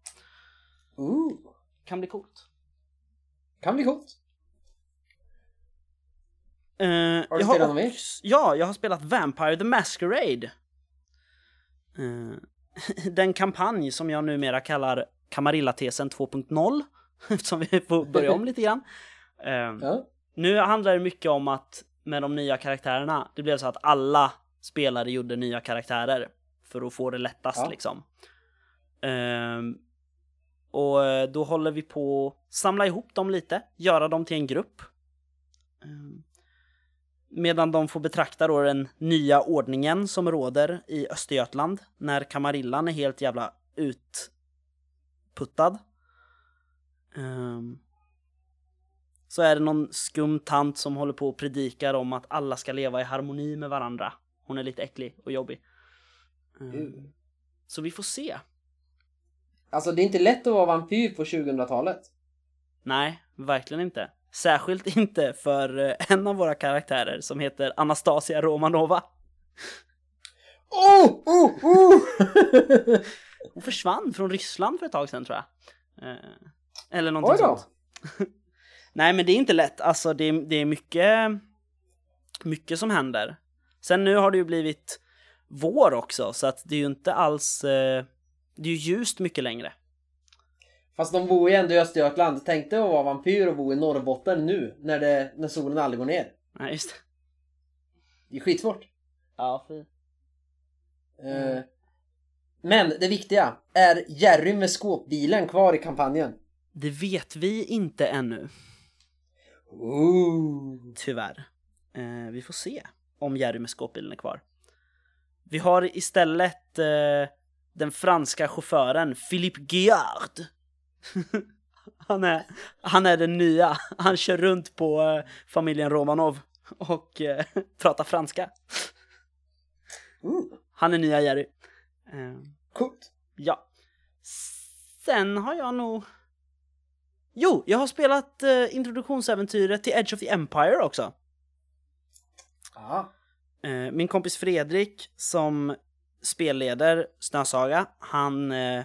Ooh. Kan bli coolt. Kan bli coolt. Uh, har du spelat något mer? Ja, jag har spelat Vampire the Masquerade. Uh, den kampanj som jag numera kallar Camarilla-tesen 2.0 eftersom vi får börja om lite grann. Uh, ja. Nu handlar det mycket om att med de nya karaktärerna, det blev så att alla spelare gjorde nya karaktärer för att få det lättast ja. liksom. Och då håller vi på att samla ihop dem lite, göra dem till en grupp. Um, medan de får betrakta då den nya ordningen som råder i Östergötland när Kamarillan är helt jävla utputtad. Um, så är det någon skum tant som håller på och predikar om att alla ska leva i harmoni med varandra. Hon är lite äcklig och jobbig. Um, så vi får se. Alltså det är inte lätt att vara vampyr på 2000-talet. Nej, verkligen inte. Särskilt inte för eh, en av våra karaktärer som heter Anastasia Romanova. Oh, oh, oh! Hon försvann från Ryssland för ett tag sedan tror jag. Eh, eller någonting sånt. Nej men det är inte lätt, alltså det är, det är mycket, mycket som händer. Sen nu har det ju blivit vår också så att det är ju inte alls, eh, det är ju ljust mycket längre. Fast de bor ju ändå i Östergötland. Tänk dig att vara vampyr och bo i Norrbotten nu när, det, när solen aldrig går ner. Nej, just det. Det är skitsvårt. Ja, fy. Uh, men det viktiga, är Jerry med skåpbilen kvar i kampanjen? Det vet vi inte ännu. Ooh. Tyvärr. Uh, vi får se om Jerry med skåpbilen är kvar. Vi har istället uh, den franska chauffören Philippe Guillard han, är, han är den nya. Han kör runt på uh, familjen Romanov och uh, pratar franska. Han är nya Jerry. Uh, Coolt. Ja. Sen har jag nog... Jo, jag har spelat uh, introduktionsäventyret till Edge of the Empire också. Ah. Uh, min kompis Fredrik som spelleder Snösaga, han uh,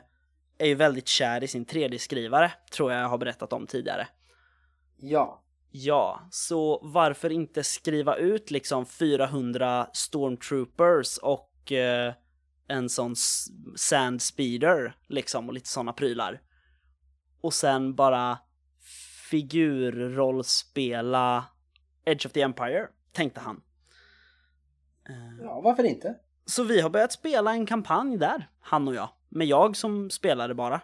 är ju väldigt kär i sin 3D-skrivare, tror jag jag har berättat om tidigare. Ja. Ja, så varför inte skriva ut liksom 400 stormtroopers och eh, en sån sand speeder liksom och lite såna prylar. Och sen bara figurrollspela Edge of the Empire, tänkte han. Ja, varför inte? Så vi har börjat spela en kampanj där, han och jag med jag som spelare bara.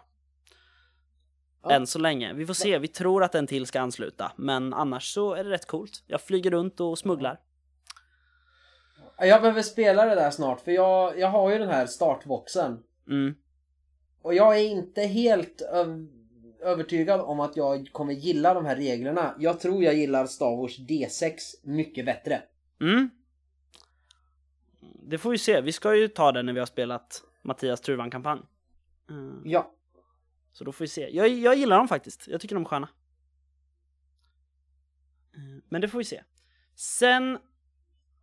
Ja. Än så länge. Vi får se, vi tror att en till ska ansluta. Men annars så är det rätt coolt. Jag flyger runt och smugglar. Jag behöver spela det där snart för jag, jag har ju den här startboxen. Mm. Och jag är inte helt övertygad om att jag kommer gilla de här reglerna. Jag tror jag gillar Star Wars D6 mycket bättre. Mm. Det får vi se. Vi ska ju ta det när vi har spelat Mattias Truvan-kampanj. Mm. Ja. Så då får vi se. Jag, jag gillar dem faktiskt. Jag tycker de är sköna. Mm, men det får vi se. Sen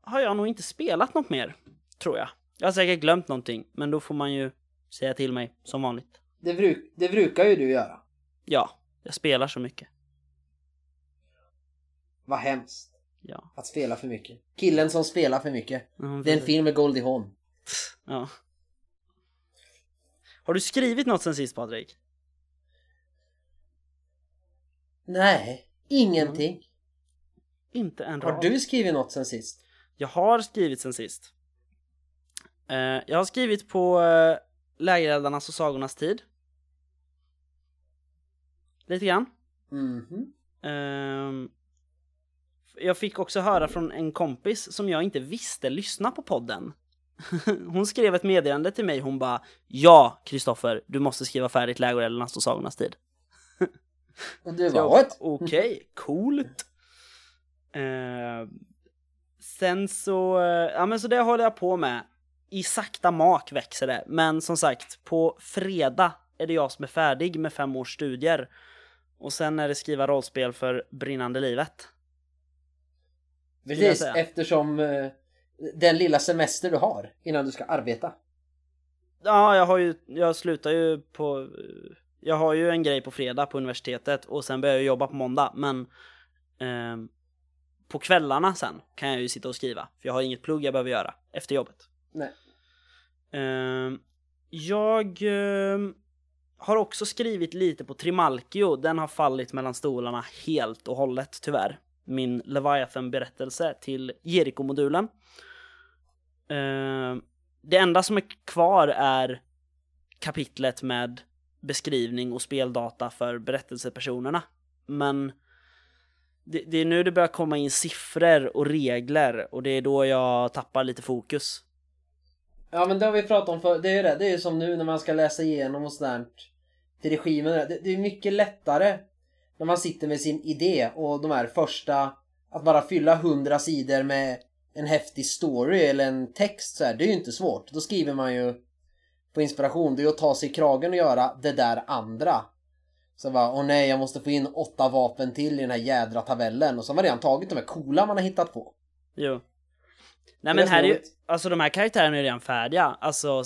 har jag nog inte spelat något mer, tror jag. Jag har säkert glömt någonting, men då får man ju säga till mig som vanligt. Det, bruk, det brukar ju du göra. Ja, jag spelar så mycket. Vad hemskt. Ja. Att spela för mycket. Killen som spelar för mycket. Mm, det är en film med Goldie Hawn. Ja. Har du skrivit något sen sist Patrik? Nej, ingenting. Mm. Inte en rad. Har du skrivit något sen sist? Jag har skrivit sen sist. Uh, jag har skrivit på uh, Lägereldarnas och Sagornas tid. Lite grann. Mm -hmm. uh, jag fick också höra från en kompis som jag inte visste lyssna på podden. hon skrev ett meddelande till mig, hon bara Ja, Kristoffer, du måste skriva färdigt Lägereldarnas och Sagornas tid. Och du bara what? Okej, okay, coolt. Uh, sen så, eh, ja men så det håller jag på med. I sakta mak växer det, men som sagt på fredag är det jag som är färdig med fem års studier. Och sen är det skriva rollspel för brinnande livet. Precis, eftersom uh, den lilla semester du har innan du ska arbeta. Ja, jag har ju, jag slutar ju på, jag har ju en grej på fredag på universitetet och sen börjar jag jobba på måndag, men eh, på kvällarna sen kan jag ju sitta och skriva, för jag har inget plugg jag behöver göra efter jobbet. Nej. Eh, jag eh, har också skrivit lite på Trimalchio, den har fallit mellan stolarna helt och hållet tyvärr. Min Leviathan-berättelse till Jericho-modulen. Eh, det enda som är kvar är kapitlet med beskrivning och speldata för berättelsepersonerna. Men det, det, är nu det börjar komma in siffror och regler och det är då jag tappar lite fokus. Ja men det har vi pratat om för det är ju det, det är ju som nu när man ska läsa igenom och sådär till regimen. Det, det är mycket lättare när man sitter med sin idé och de här första att bara fylla hundra sidor med en häftig story eller en text så här, det är ju inte svårt. Då skriver man ju på inspiration. Det är ju att ta sig i kragen och göra det där andra. Så bara, åh nej, jag måste få in åtta vapen till i den här jädra tabellen. Och så har man redan tagit de här coola man har hittat på. Jo. Nej men här är ju, alltså de här karaktärerna är redan färdiga. Alltså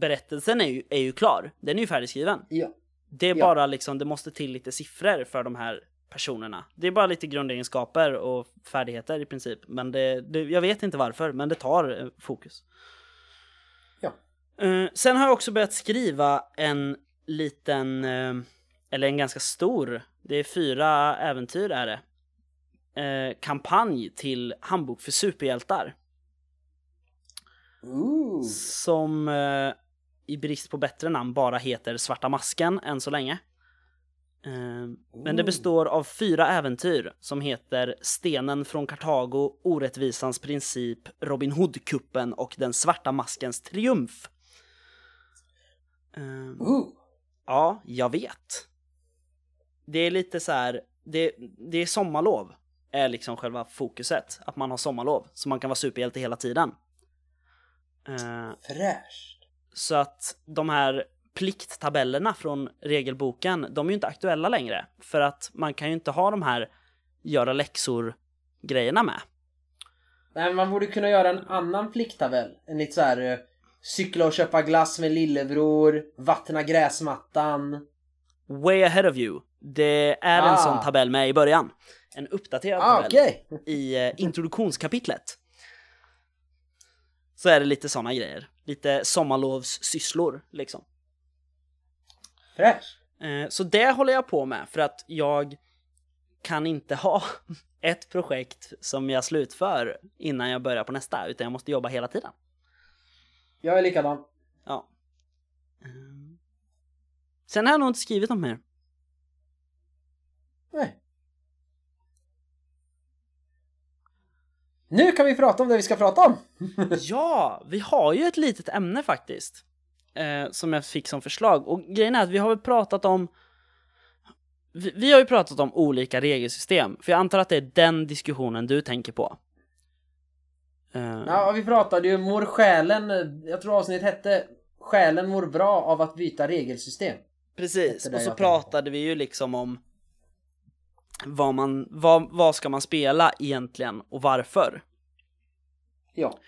berättelsen är ju, är ju klar. Den är ju färdigskriven. Ja. Det är ja. bara liksom, det måste till lite siffror för de här personerna. Det är bara lite grundegenskaper och färdigheter i princip. Men det, det jag vet inte varför, men det tar eh, fokus. Ja. Uh, sen har jag också börjat skriva en liten, uh, eller en ganska stor, det är fyra äventyr är det, uh, kampanj till Handbok för superhjältar. Ooh. Som i brist på bättre namn bara heter Svarta Masken än så länge. Ehm, men det består av fyra äventyr som heter Stenen från Kartago, Orättvisans princip, Robin Hood-kuppen och Den svarta maskens triumf. Uh. Ja, jag vet. Det är lite så här, det, det är sommarlov är liksom själva fokuset. Att man har sommarlov, så man kan vara superhjälte hela tiden. Uh, Fräscht! Så att de här plikttabellerna från regelboken, de är ju inte aktuella längre. För att man kan ju inte ha de här göra läxor-grejerna med. Nej, men man borde kunna göra en annan plikttabell. En lite så här uh, cykla och köpa glass med lillebror, vattna gräsmattan. Way ahead of you. Det är ah. en sån tabell med i början. En uppdaterad ah, tabell okay. i uh, introduktionskapitlet. Så är det lite såna grejer. Lite sommarlovssysslor liksom. Fräsch! Eh, så det håller jag på med för att jag kan inte ha ett projekt som jag slutför innan jag börjar på nästa, utan jag måste jobba hela tiden. Jag är likadan. Ja. Ehm. Sen har jag nog inte skrivit något mer. Nej. Nu kan vi prata om det vi ska prata om! ja, vi har ju ett litet ämne faktiskt eh, som jag fick som förslag. Och grejen är att vi har väl pratat om vi, vi, har ju pratat om olika regelsystem, för jag antar att det är den diskussionen du tänker på. Uh, ja, vi pratade ju mår själen, jag tror avsnittet hette Själen mår bra av att byta regelsystem. Precis, och så pratade vi ju liksom om vad man, vad, vad ska man spela egentligen och varför? Ja.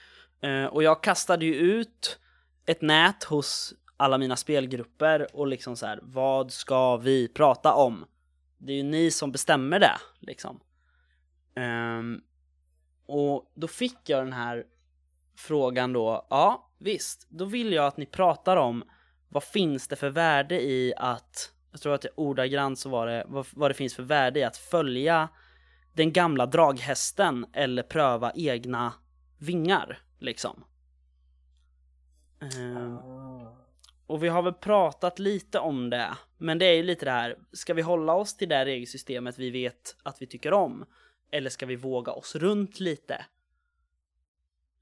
Uh, och jag kastade ju ut ett nät hos alla mina spelgrupper och liksom så här, vad ska vi prata om? Det är ju ni som bestämmer det, liksom. Um, och då fick jag den här frågan då, ja visst, då vill jag att ni pratar om vad finns det för värde i att, jag tror att det ordagrant så var det, vad, vad det finns för värde i att följa den gamla draghästen eller pröva egna vingar, liksom. Uh, och vi har väl pratat lite om det, men det är ju lite det här, ska vi hålla oss till det regelsystemet vi vet att vi tycker om? Eller ska vi våga oss runt lite?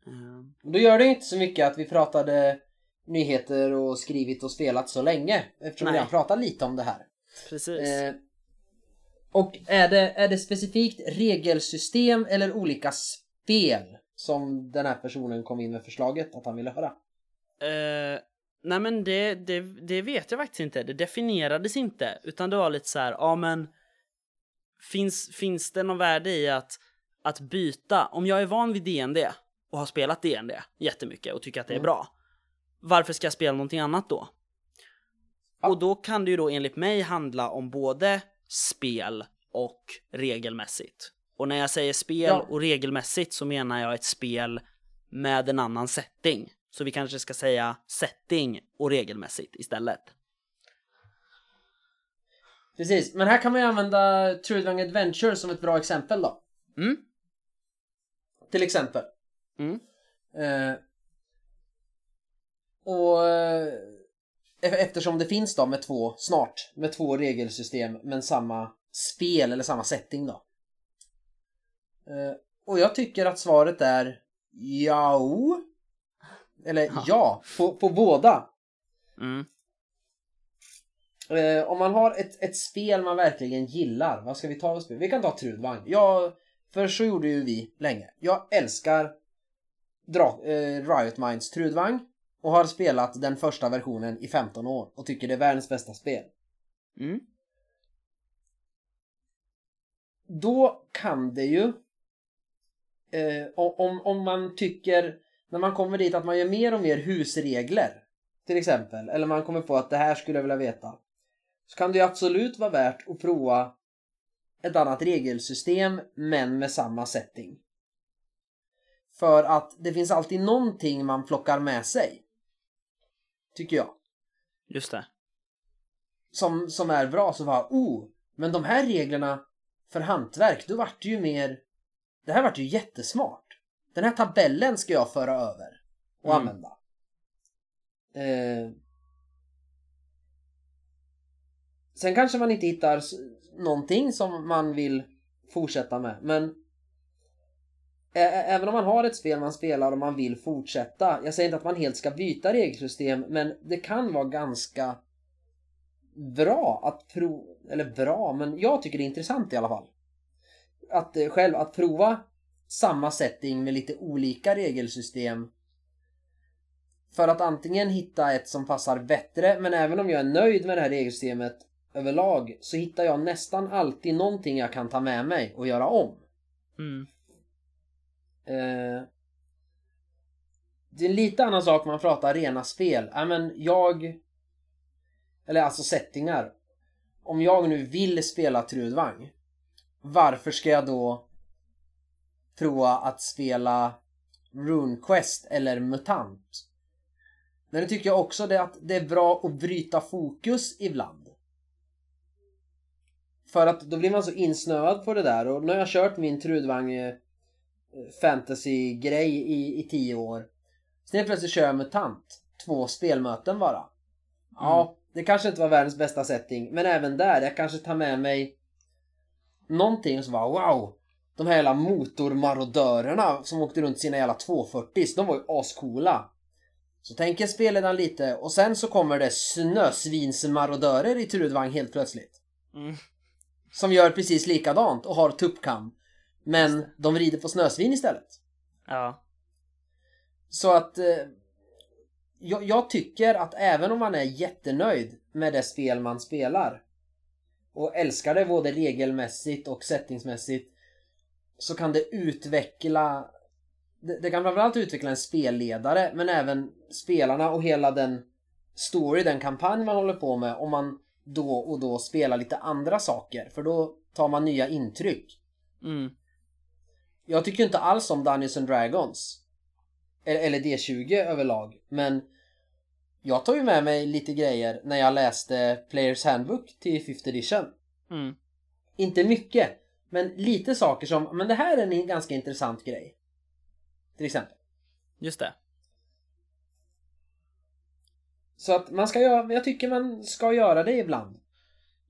Uh. Då gör det inte så mycket att vi pratade nyheter och skrivit och spelat så länge, eftersom Nej. vi har pratat lite om det här. Precis. Uh, och är det, är det specifikt regelsystem eller olika spel som den här personen kom in med förslaget att han ville höra? Uh, nej men det, det, det vet jag faktiskt inte. Det definierades inte, utan det var lite så här, ja men finns, finns det någon värde i att, att byta? Om jag är van vid DND och har spelat DND jättemycket och tycker att det är mm. bra, varför ska jag spela någonting annat då? Ja. Och då kan det ju då enligt mig handla om både spel och regelmässigt. Och när jag säger spel ja. och regelmässigt så menar jag ett spel med en annan setting. Så vi kanske ska säga setting och regelmässigt istället. Precis, men här kan man ju använda Trudvang Adventure som ett bra exempel då. Mm. Till exempel. Mm. Eh, och eh, eftersom det finns då med två, snart, med två regelsystem men samma spel eller samma setting då. Eh, och jag tycker att svaret är ja. Eller ja, ja på, på båda. Mm. Eh, om man har ett, ett spel man verkligen gillar, vad ska vi ta för spel? Vi kan ta Trudvagn. Jag, för så gjorde ju vi länge. Jag älskar Dra, eh, Riot Minds Trudvagn och har spelat den första versionen i 15 år och tycker det är världens bästa spel. Mm. Då kan det ju eh, om, om man tycker när man kommer dit att man gör mer och mer husregler till exempel, eller man kommer på att det här skulle jag vilja veta så kan det ju absolut vara värt att prova ett annat regelsystem men med samma setting. För att det finns alltid någonting man plockar med sig. Tycker jag. Just det. Som, som är bra, så var oh, men de här reglerna för hantverk, då vart det ju mer... Det här vart ju jättesmart. Den här tabellen ska jag föra över och mm. använda. Eh, Sen kanske man inte hittar någonting som man vill fortsätta med, men Även om man har ett spel man spelar och man vill fortsätta. Jag säger inte att man helt ska byta regelsystem, men det kan vara ganska bra att prova, eller bra, men jag tycker det är intressant i alla fall. Att eh, själv, att prova samma setting med lite olika regelsystem. För att antingen hitta ett som passar bättre, men även om jag är nöjd med det här regelsystemet överlag så hittar jag nästan alltid någonting jag kan ta med mig och göra om. Mm. Eh, det är en lite annan sak man pratar rena spel. Ja, men jag... Eller alltså settingar. Om jag nu vill spela Trudvang. Varför ska jag då prova att spela RuneQuest eller MUTANT? Men nu tycker jag också det att det är bra att bryta fokus ibland. För att då blir man så insnöad på det där och nu har jag kört min Trudvang eh, fantasy-grej i, i tio år. Sen plötsligt kör jag MUTANT. Två spelmöten bara. Ja, mm. det kanske inte var världens bästa setting, men även där, jag kanske tar med mig någonting som var wow! De här jävla motormarodörerna som åkte runt sina jävla 240 de var ju ascoola. Så tänker spelledaren lite och sen så kommer det snösvinsmarodörer i Trudvang helt plötsligt. Mm. Som gör precis likadant och har tuppkam. Men de rider på snösvin istället. Ja. Så att eh, jag, jag, tycker att även om man är jättenöjd med det spel man spelar och älskar det både regelmässigt och settingsmässigt så kan det utveckla det, det kan framförallt utveckla en spelledare men även spelarna och hela den story, den kampanj man håller på med om man då och då spela lite andra saker för då tar man nya intryck. Mm. Jag tycker inte alls om Dungeons and Dragons eller D20 överlag men jag tar ju med mig lite grejer när jag läste Players Handbook till 5th edition. Mm. Inte mycket, men lite saker som, men det här är en ganska intressant grej. Till exempel. Just det. Så att man ska göra, jag tycker man ska göra det ibland.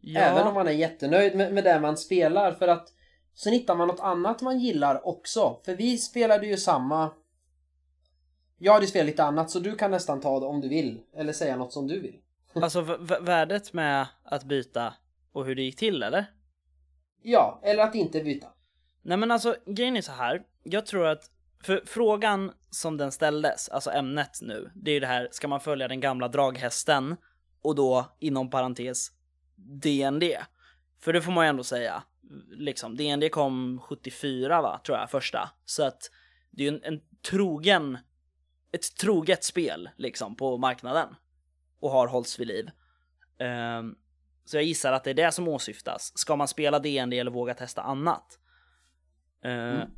Ja. Även om man är jättenöjd med, med det man spelar för att sen hittar man något annat man gillar också. För vi spelade ju samma... Jag hade spelat lite annat så du kan nästan ta det om du vill. Eller säga något som du vill. Alltså värdet med att byta och hur det gick till eller? Ja, eller att inte byta. Nej men alltså grejen är så här. Jag tror att för frågan som den ställdes, alltså ämnet nu, det är ju det här, ska man följa den gamla draghästen och då inom parentes DND? För det får man ju ändå säga, liksom DND kom 74 va, tror jag, första. Så att det är ju en, en trogen, ett troget spel liksom på marknaden och har hållits vid liv. Um, så jag gissar att det är det som åsyftas. Ska man spela DND eller våga testa annat? Uh, mm.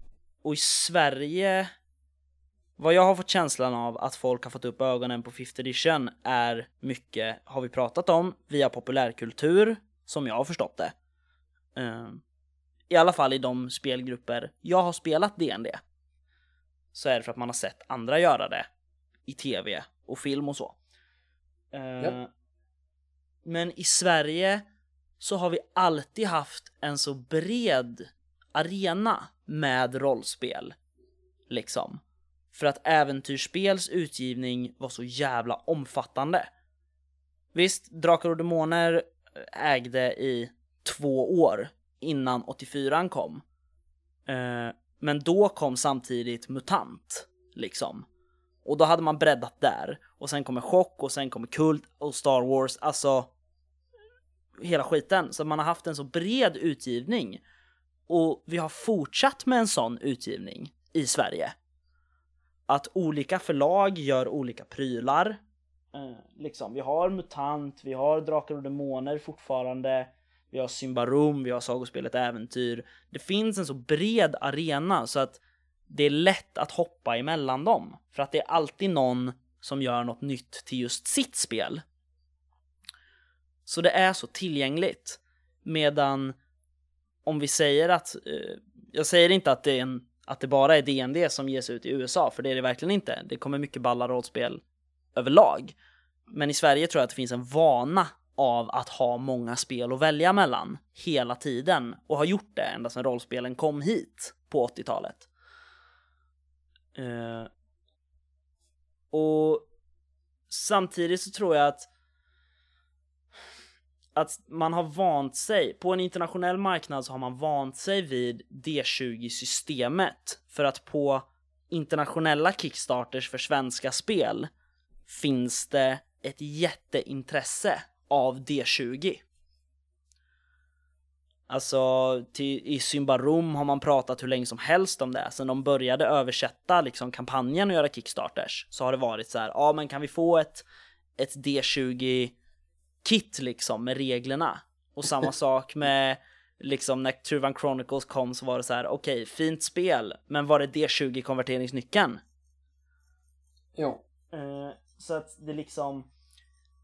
Och i Sverige, vad jag har fått känslan av att folk har fått upp ögonen på 5th edition är mycket, har vi pratat om, via populärkultur, som jag har förstått det. Uh, I alla fall i de spelgrupper jag har spelat DND. Så är det för att man har sett andra göra det i tv och film och så. Uh, ja. Men i Sverige så har vi alltid haft en så bred arena med rollspel. Liksom. För att äventyrsspels utgivning var så jävla omfattande. Visst, Drakar och Demoner ägde i två år innan 84 kom. Eh, men då kom samtidigt MUTANT, liksom. Och då hade man breddat där. Och sen kommer Chock och sen kommer Kult och Star Wars. Alltså, hela skiten. Så man har haft en så bred utgivning. Och vi har fortsatt med en sån utgivning i Sverige. Att olika förlag gör olika prylar. Eh, liksom, vi har MUTANT, vi har Drakar och Demoner fortfarande. Vi har Symbarom, vi har Sagospelet Äventyr. Det finns en så bred arena så att det är lätt att hoppa emellan dem. För att det är alltid någon som gör något nytt till just sitt spel. Så det är så tillgängligt. Medan om vi säger att, eh, jag säger inte att det, är en, att det bara är DND som ges ut i USA, för det är det verkligen inte. Det kommer mycket balla rollspel överlag. Men i Sverige tror jag att det finns en vana av att ha många spel att välja mellan hela tiden och har gjort det ända sedan rollspelen kom hit på 80-talet. Uh, eh, och samtidigt så tror jag att att man har vant sig, på en internationell marknad så har man vant sig vid D20-systemet för att på internationella kickstarters för svenska spel finns det ett jätteintresse av D20. Alltså till, i Symbarom har man pratat hur länge som helst om det. Sen de började översätta liksom kampanjen och göra kickstarters så har det varit så här, ja men kan vi få ett, ett D20 kit liksom med reglerna. Och samma sak med liksom när Truvan Chronicles kom så var det så här: okej, okay, fint spel, men var det D20 konverteringsnyckeln? Ja. Uh, så att det liksom,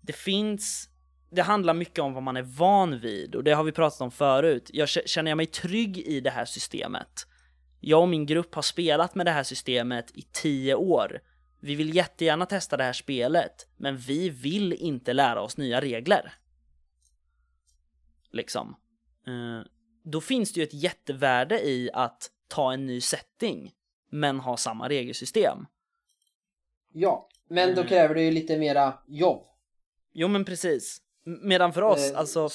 det finns, det handlar mycket om vad man är van vid och det har vi pratat om förut. Jag känner jag mig trygg i det här systemet. Jag och min grupp har spelat med det här systemet i tio år vi vill jättegärna testa det här spelet, men vi vill inte lära oss nya regler. Liksom. Uh, då finns det ju ett jättevärde i att ta en ny setting, men ha samma regelsystem. Ja, men då mm. kräver det ju lite mera jobb. Jo, men precis. Medan för oss, uh, alltså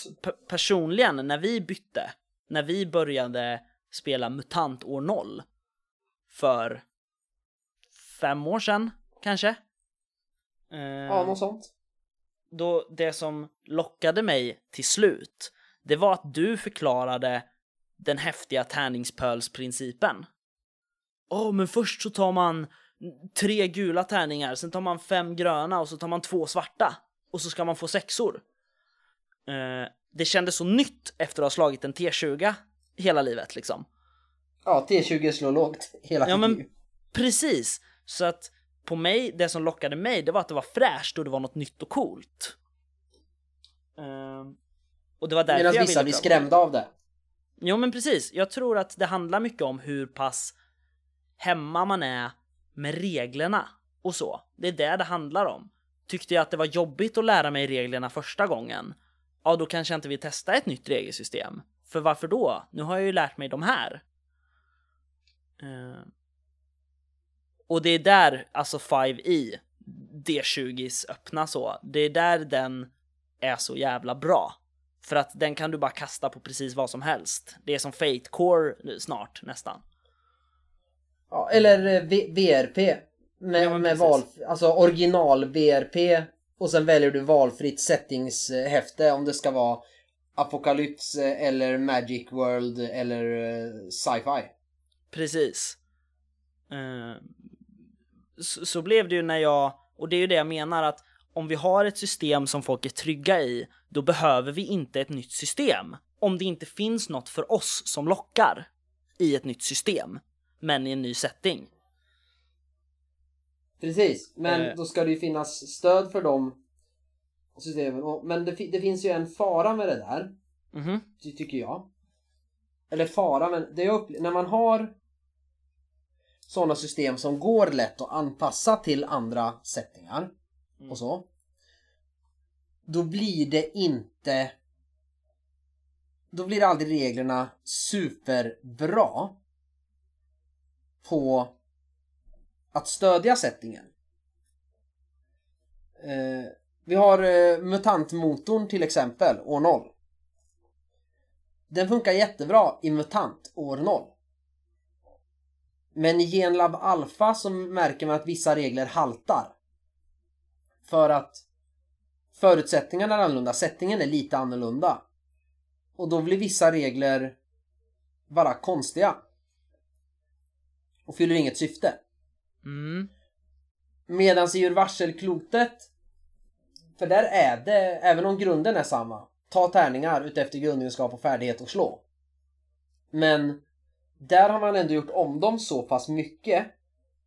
personligen, när vi bytte, när vi började spela MUTANT år 0 för fem år sedan kanske. ja, något sånt. Då det som lockade mig till slut, det var att du förklarade den häftiga tärningspölsprincipen. Åh, oh, men först så tar man tre gula tärningar, sen tar man fem gröna och så tar man två svarta. Och så ska man få sexor. Uh, det kändes så nytt efter att ha slagit en T20 hela livet liksom. Ja, T20 slår lågt hela Ja, men precis. Så att på mig, det som lockade mig, det var att det var fräscht och det var något nytt och coolt. Uh, och det var därför Medan jag vissa blir skrämda av det. Jo men precis, jag tror att det handlar mycket om hur pass hemma man är med reglerna och så. Det är det det handlar om. Tyckte jag att det var jobbigt att lära mig reglerna första gången, ja då kanske jag inte vill testa ett nytt regelsystem. För varför då? Nu har jag ju lärt mig de här. Uh, och det är där alltså 5e, D20s öppna så, det är där den är så jävla bra. För att den kan du bara kasta på precis vad som helst. Det är som Fate Core snart nästan. Ja, eller eh, v- VRP. Med, Ja, med val, alltså original VRP och sen väljer du valfritt settingshäfte om det ska vara apokalyps, eh, eller Magic World eller eh, sci-fi. Precis. Eh, så, så blev det ju när jag, och det är ju det jag menar att om vi har ett system som folk är trygga i, då behöver vi inte ett nytt system. Om det inte finns något för oss som lockar i ett nytt system, men i en ny setting. Precis, men Eh. då ska det ju finnas stöd för de systemen. Men det, det finns ju en fara med det där, Mhm. ty- tycker jag. Eller fara, men det jag när man har sådana system som går lätt att anpassa till andra settingar Mm. och så. Då blir det inte... Då blir aldrig reglerna superbra på att stödja settingen. Eh, vi har eh, mutantmotorn till exempel, år 0. Den funkar jättebra i MUTANT år 0. Men i Genlab Alpha så märker man att vissa regler haltar. För att förutsättningarna är annorlunda, settingen är lite annorlunda. Och då blir vissa regler bara konstiga. Och fyller inget syfte. Mm. Medans i urvarselklotet För där är det, även om grunden är samma Ta tärningar utefter grundkunskap och färdighet och slå. Men Där har man ändå gjort om dem så pass mycket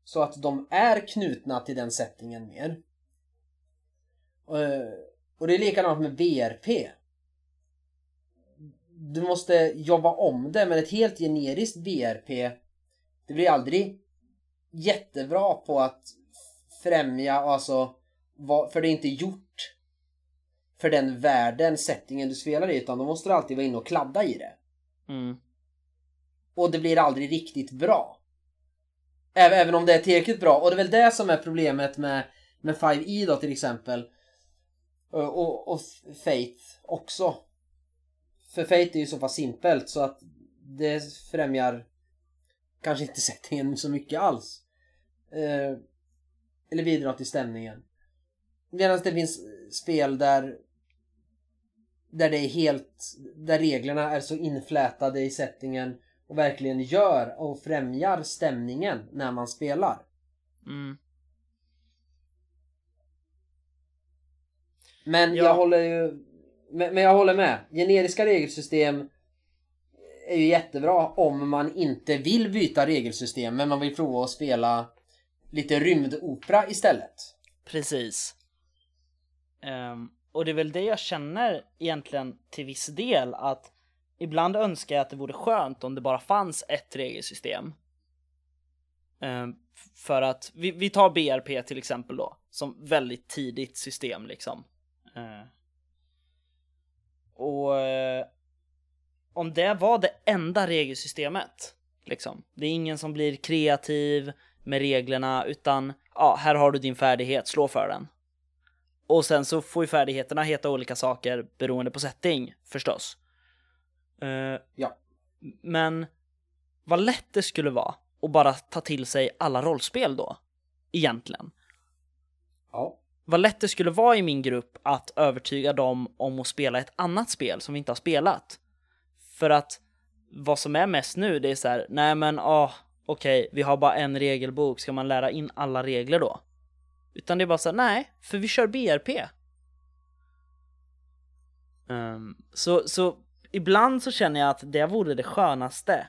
Så att de är knutna till den settingen mer. Eh, och det är likadant med BRP Du måste jobba om det men ett helt generiskt BRP Det blir aldrig jättebra på att främja, alltså, vad, för det är inte gjort för den världen, settingen du spelar i, utan då måste du alltid vara inne och kladda i det. Mm. Och det blir aldrig riktigt bra. Även, även om det är tillräckligt bra. Och det är väl det som är problemet med, med 5E då till exempel. Och, och, och Fate också. För Fate är ju så pass simpelt så att det främjar kanske inte settingen så mycket alls. Eh, eller bidrar till stämningen. Medan det finns spel där där det är helt där reglerna är så inflätade i settingen och verkligen gör och främjar stämningen när man spelar. Mm. Men Ja. jag håller ju men, men jag håller med. Generiska regelsystem är ju jättebra om man inte vill byta regelsystem men man vill prova att spela lite rymdopera istället. Precis. Um, och det är väl det jag känner egentligen till viss del att ibland önskar jag att det vore skönt om det bara fanns ett regelsystem. Um, för att vi, vi tar BRP till exempel då som väldigt tidigt system liksom. Uh. och eh, om det var det enda regelsystemet liksom. Det är ingen som blir kreativ med reglerna utan ja, här har du din färdighet, slå för den. Och sen så får ju färdigheterna heta olika saker beroende på setting förstås. Eh, Ja. Men vad lätt det skulle vara att bara ta till sig alla rollspel då, egentligen. Ja. Vad lätt det skulle vara i min grupp att övertyga dem om att spela ett annat spel som vi inte har spelat. För att vad som är mest nu, det är så här, nej men ah, okej, vi har bara en regelbok, ska man lära in alla regler då? Utan det är bara så här, nej, för vi kör BRP. Um, ehm, så, så ibland så känner jag att det vore det skönaste.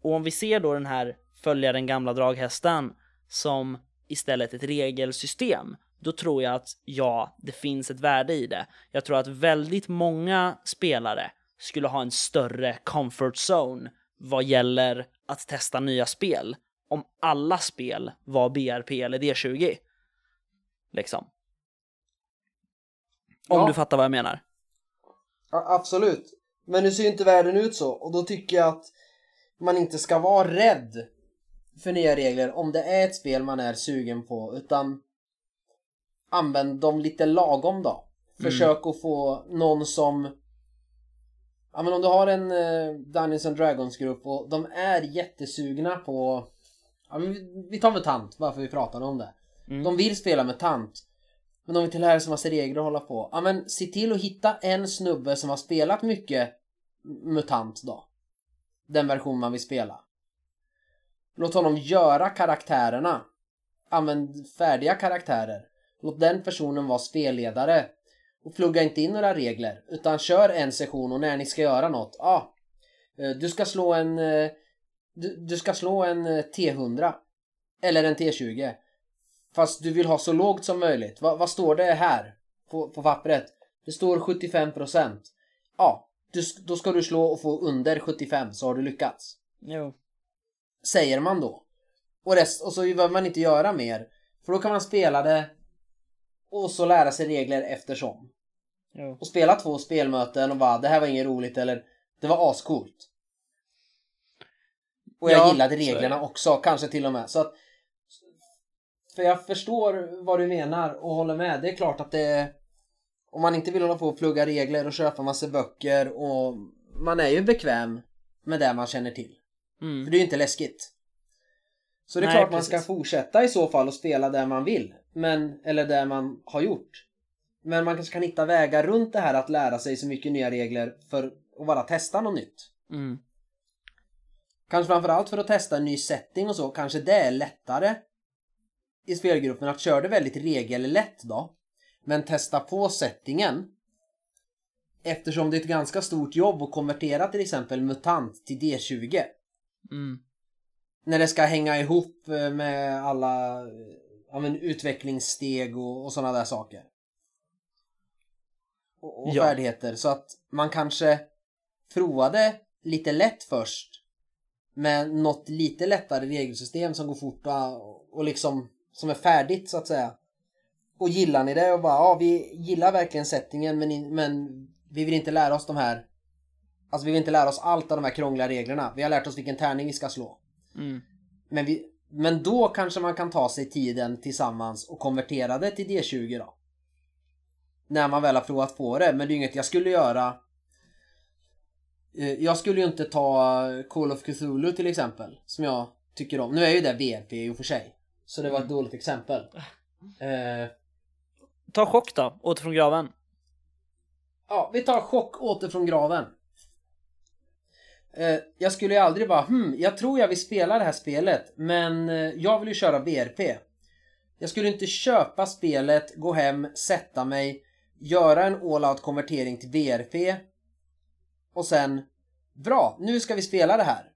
Och om vi ser då den här följa den gamla draghästen som istället ett regelsystem, då tror jag att ja, det finns ett värde i det. Jag tror att väldigt många spelare skulle ha en större comfort zone vad gäller att testa nya spel om alla spel var BRP eller D20. Liksom. Om Ja. du fattar vad jag menar. Ja, absolut. Men nu ser ju inte världen ut så och då tycker jag att man inte ska vara rädd för nya regler om det är ett spel man är sugen på utan använd dem lite lagom då. Försök att få någon som Ja men om du har en uh, Dungeons and Dragons grupp och de är jättesugna på ja, men vi, vi tar MUTANT varför vi pratar om det. Mm. De vill spela MUTANT. Men de vill lära sig massa regler och hålla på. Ja men se till att hitta en snubbe som har spelat mycket MUTANT då. Den version man vill spela. Låt honom göra karaktärerna. Använd färdiga karaktärer. Låt den personen vara spelledare. Och plugga inte in några regler. Utan kör en session och när ni ska göra något. Ja. Ah, du ska slå en... eh, Du, du ska slå en eh, T100. Eller en T20. Fast du vill ha så lågt som möjligt. Va, vad står det här? På, på pappret? Det står 75%. Ja. Du, då ska du slå och få under 75 så har du lyckats. Jo. Säger man då. Och, rest, och så behöver man inte göra mer. För då kan man spela det och så lära sig regler eftersom. Jo. Och spela två spelmöten och bara det här var inget roligt eller det var ascoolt. Och jag Ja, gillade reglerna det. också, kanske till och med. Så att, för jag förstår vad du menar och håller med. Det är klart att det om man inte vill hålla på och plugga regler och köpa massa böcker och man är ju bekväm med det man känner till. För Mm. det är ju inte läskigt. Så det är Nej, klart man ska precis. fortsätta i så fall och spela där man vill. Men, eller där man har gjort. Men man kanske kan hitta vägar runt det här att lära sig så mycket nya regler för att bara testa något nytt. Mm. Kanske framförallt för att testa en ny setting och så. Kanske det är lättare i spelgruppen att köra det väldigt regellätt då. Men testa på settingen. Eftersom det är ett ganska stort jobb att konvertera till exempel MUTANT till D20. Mm. när det ska hänga ihop eh, med alla eh, ja, men, utvecklingssteg och, och sådana där saker. Och, och Ja. färdigheter. Så att man kanske provade lite lätt först. Med något lite lättare regelsystem som går fort och, och liksom som är färdigt så att säga. Och gillar ni det och bara ja vi gillar verkligen settingen men, men vi vill inte lära oss de här Alltså vi vill inte lära oss allt av de här krångliga reglerna. Vi har lärt oss vilken tärning vi ska slå. Mm. Men, vi, men då kanske man kan ta sig tiden tillsammans och konvertera det till D20 då. När man väl har provat på det. Men det är inget jag skulle göra. Eh, Jag skulle ju inte ta Call of Cthulhu till exempel. Som jag tycker om. Nu är ju det VRP i och för sig. Så det var ett dåligt exempel. Eh, Ta chock då, åter från graven. Ja, vi tar chock åter från graven. Eh, jag skulle ju aldrig bara hmm, jag tror jag vill spela det här spelet men eh, jag vill ju köra BRP. Jag skulle inte köpa spelet, gå hem, sätta mig, göra en all-out konvertering till VRP och sen bra, nu ska vi spela det här.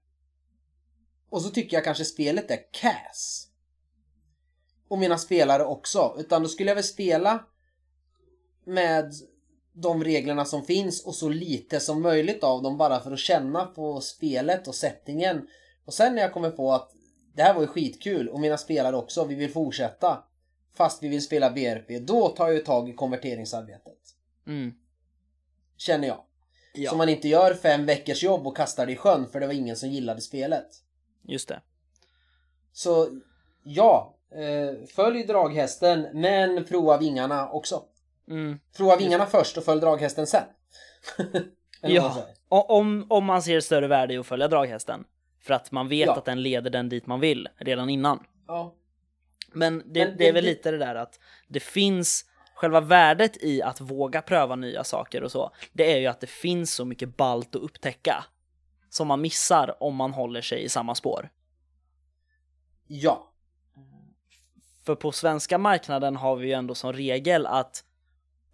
Och så tycker jag kanske spelet är cass. Och mina spelare också, utan då skulle jag väl spela med de reglerna som finns och så lite som möjligt av dem bara för att känna på spelet och settingen. Och sen när jag kommer på att det här var ju skitkul och mina spelare också, vi vill fortsätta. Fast vi vill spela BRP, då tar jag tag i konverteringsarbetet. Mm. Känner jag. Ja, Så man inte gör fem veckors jobb och kastar det i sjön för det var ingen som gillade spelet. just det. Så ja, eh, följ draghästen men prova vingarna också. Mm. Prova vingarna först och följ draghästen sen. Ja, om, om man ser större värde i att följa draghästen. För att man vet Ja. att den leder den dit man vill redan innan. ja. Men det, Men det är väl lite det där att det finns själva värdet i att våga pröva nya saker och så. Det är ju att det finns så mycket balt att upptäcka som man missar om man håller sig i samma spår. Ja. För på svenska marknaden har vi ju ändå som regel att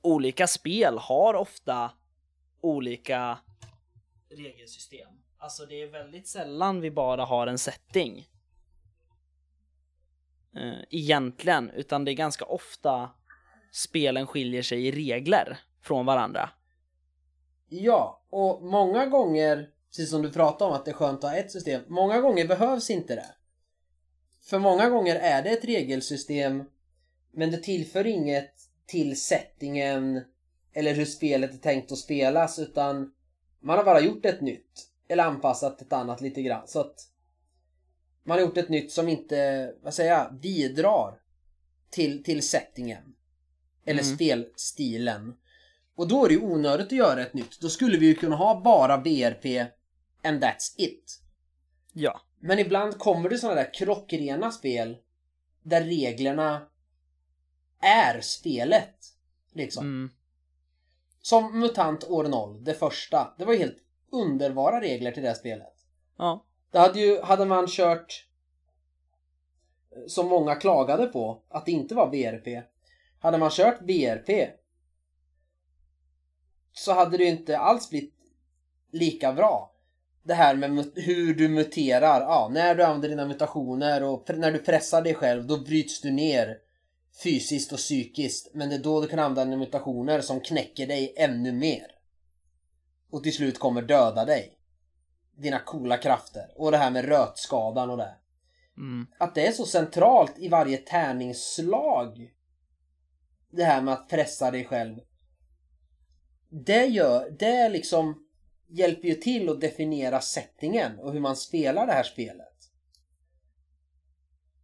olika spel har ofta olika regelsystem. Alltså det är väldigt sällan vi bara har en setting. Eh, egentligen, utan det är ganska ofta spelen skiljer sig i regler från varandra. Ja, och många gånger, precis som du pratade om att det är skönt att ha ett system, många gånger behövs inte det. För många gånger är det ett regelsystem, men det tillför inget till settingen eller hur spelet är tänkt att spelas, utan man har bara gjort ett nytt. Eller anpassat ett annat lite grann. Så att man har gjort ett nytt som inte, vad säger jag, bidrar till, till settingen. Eller Mm. spelstilen. Och då är det ju onödigt att göra ett nytt. Då skulle vi ju kunna ha bara BRP and that's it. Ja. Men ibland kommer det sådana där klockrena spel där reglerna är spelet. Liksom. Mm. Som MUTANT år 0, det första. Det var ju helt underbara regler till det här spelet. Ja. Det hade ju, hade man kört eh, som många klagade på, att det inte var BRP. Hade man kört BRP så hade det ju inte alls blivit lika bra. Det här med hur du muterar, ja, när du använder dina mutationer och när du pressar dig själv, då bryts du ner fysiskt och psykiskt. Men det är då du kan använda mutationer som knäcker dig ännu mer. Och till slut kommer döda dig. Dina coola krafter. Och det här med rötskadan och det. Mm. Att det är så centralt i varje tärningsslag. Det här med att pressa dig själv. Det gör, det liksom hjälper ju till att definiera settingen och hur man spelar det här spelet.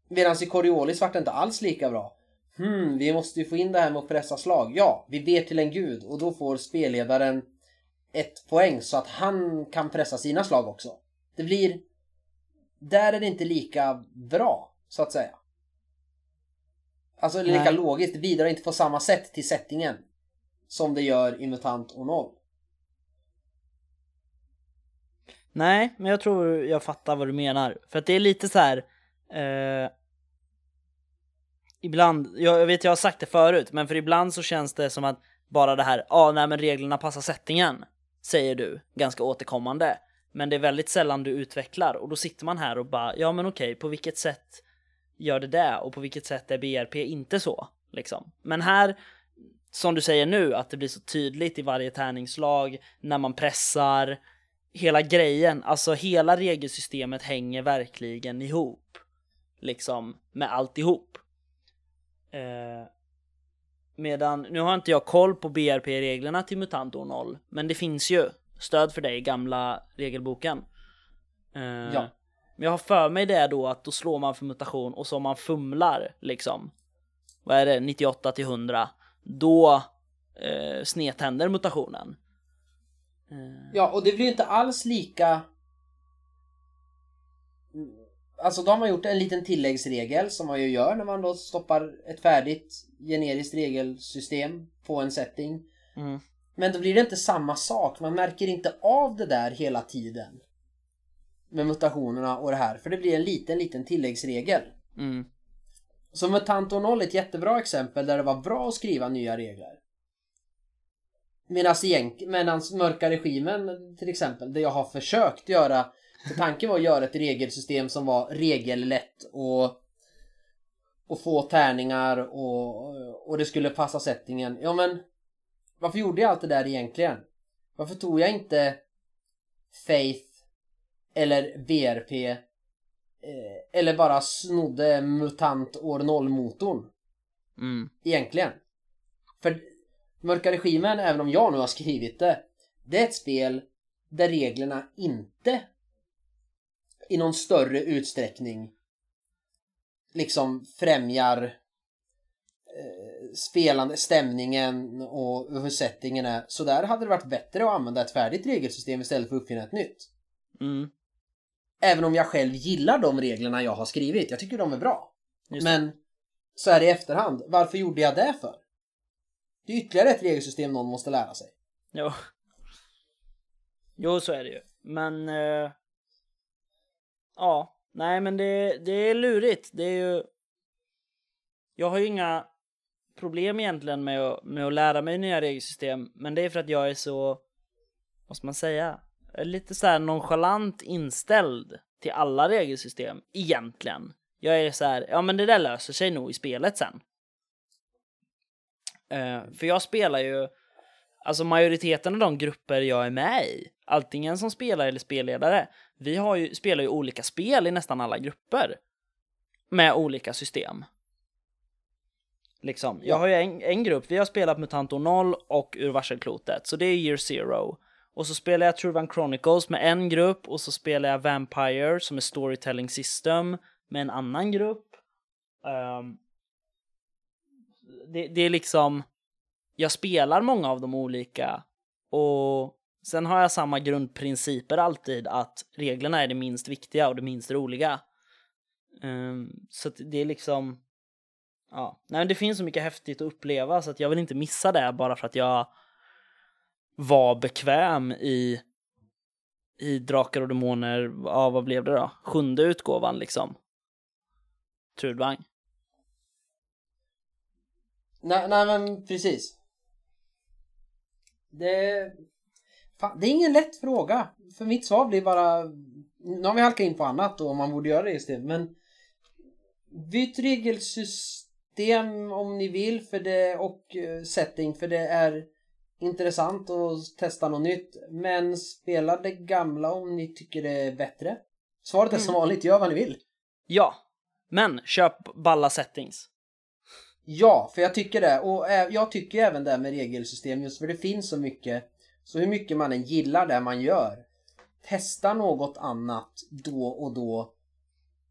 Medan i Coriolis vart det inte alls lika bra. Hmm, vi måste ju få in det här med att pressa slag. Ja, vi ber till en gud och då får spelledaren ett poäng så att han kan pressa sina slag också. Det blir... Där är det inte lika bra, så att säga. Alltså lika Nej. logiskt, det bidrar inte på samma sätt till settingen. Som det gör i MUTANT och 0. Nej, men jag tror jag fattar vad du menar. För att det är lite så här. Eh, ibland, jag, jag vet jag har sagt det förut, men för ibland så känns det som att bara det här, ja ah, nej men reglerna passar settingen, säger du ganska återkommande. Men det är väldigt sällan du utvecklar och då sitter man här och bara, ja men okej, på vilket sätt gör det det och på vilket sätt är BRP inte så? Liksom. Men här, som du säger nu, att det blir så tydligt i varje tärningslag, när man pressar, hela grejen, alltså hela regelsystemet hänger verkligen ihop. Liksom med alltihop. Eh, medan, nu har inte jag koll på BRP-reglerna till MUTANT år 0, men det finns ju stöd för det i gamla regelboken. Eh, Ja. Men jag har för mig det då att då slår man för mutation och så om man fumlar liksom, vad är det, 98 till 100, då eh, snedtänder mutationen. Eh, Ja, och det blir ju inte alls lika... Alltså då har gjort en liten tilläggsregel som man ju gör när man då stoppar ett färdigt generiskt regelsystem på en setting. Mm. Men då blir det inte samma sak. Man märker inte av det där hela tiden. Med mutationerna och det här. För det blir en liten, liten tilläggsregel. Mm. Så MUTANT år 0 är ett jättebra exempel där det var bra att skriva nya regler. Medan mörka regimen till exempel, det jag har försökt göra, för tanken var att göra ett regelsystem som var regellätt och, och få tärningar och, och det skulle passa settingen. Ja men, varför gjorde jag allt det där egentligen? Varför tog jag inte Faith eller VRP eh, eller bara snodde MUTANT år 0-motorn? Mm. Egentligen. För Mörka Regimen, även om jag nu har skrivit det, det är ett spel där reglerna inte i någon större utsträckning liksom främjar eh, spelande, stämningen och hur settingen är. Så där hade det varit bättre att använda ett färdigt regelsystem istället för att uppfinna ett nytt. Mm. Även om jag själv gillar de reglerna jag har skrivit. Jag tycker de är bra. Men så är det i efterhand. Varför gjorde jag det för? Det är ytterligare ett regelsystem någon måste lära sig. Jo. Jo, så är det ju. Men... Eh, ja, nej men det, det är lurigt. Det är ju... Jag har ju inga problem egentligen med att, med att lära mig nya regelsystem. Men det är för att jag är så... Vad ska man säga? Lite så här nonchalant inställd till alla regelsystem, egentligen. Jag är så här, ja men det där löser sig nog i spelet sen. Uh, för jag spelar ju, alltså majoriteten av de grupper jag är med i, antingen som spelare eller spelledare, vi har ju, spelar ju olika spel i nästan alla grupper. Med olika system. Liksom. Jag har ju en, en grupp, vi har spelat Mutantor 0 och Ur varselklotet, så det är year zero. Och så spelar jag Truvan Chronicles med en grupp och så spelar jag Vampire som är Storytelling System med en annan grupp. Um, det, det är liksom jag spelar många av de olika och sen har jag samma grundprinciper alltid att reglerna är det minst viktiga och det minst roliga. Um, så det är liksom, ja, nej men det finns så mycket häftigt att uppleva så att jag vill inte missa det bara för att jag var bekväm i i Drakar och Demoner, ja vad blev det då? Sjunde utgåvan liksom. Trudvang. Nej, nej men precis. Det... Fan, det är ingen lätt fråga. För mitt svar blir bara... Nu har vi halkat in på annat då, om man borde göra det istället. Men... Byt regelsystem om ni vill för det och eh, setting för det är intressant att testa något nytt. Men spela det gamla om ni tycker det är bättre. Svaret är som mm. vanligt, gör vad ni vill. Ja, men köp balla settings. Ja, för jag tycker det. Och jag tycker även det med regelsystem just för det finns så mycket. Så hur mycket man än gillar det man gör. Testa något annat då och då.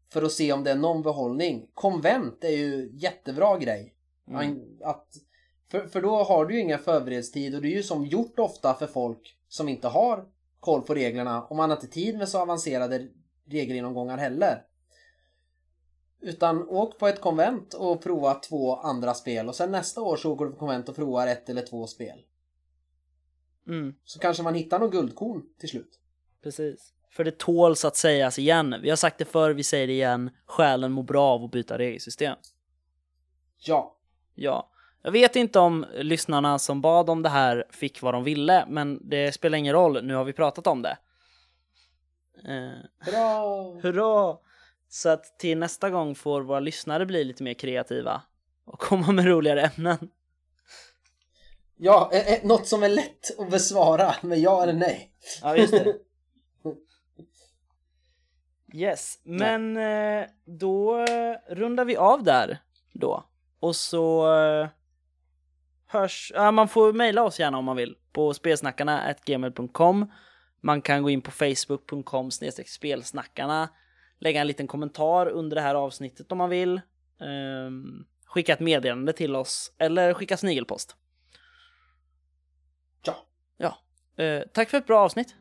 För att se om det är någon behållning. Konvent är ju jättebra grej. Mm. Att, för, för då har du ju inga förberedelsetid och det är ju som gjort ofta för folk som inte har koll på reglerna och man har inte tid med så avancerade regelgenomgångar heller. Utan åk på ett konvent och prova två andra spel och sen nästa år så åker du på konvent och provar ett eller två spel. Mm. Så kanske man hittar något guldkorn till slut. Precis. För det tåls att sägas igen. Vi har sagt det förr, vi säger det igen. Själen mår bra av att byta regelsystem. Ja. Ja. Jag vet inte om lyssnarna som bad om det här fick vad de ville, men det spelar ingen roll. Nu har vi pratat om det. Eh. Hurra! Hurra! Så att till nästa gång får våra lyssnare bli lite mer kreativa och komma med roligare ämnen. Ja, eh, eh, något som är lätt att besvara med ja eller nej. Ja, just det. Yes, men eh, då rundar vi av där då. Och så eh, hörs, ja, man får mejla oss gärna om man vill på spelsnackarna.gmail.com. Man kan gå in på facebook.com spelsnackarna lägga en liten kommentar under det här avsnittet om man vill. Um, skicka ett meddelande till oss eller skicka snigelpost. Ja. Ja. Uh, tack för ett bra avsnitt.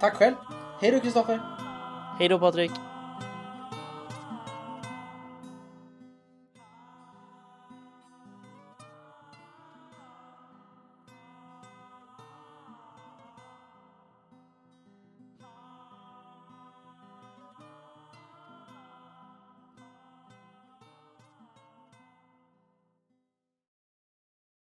Tack själv. Hej då Kristoffer. Hej då Patrik.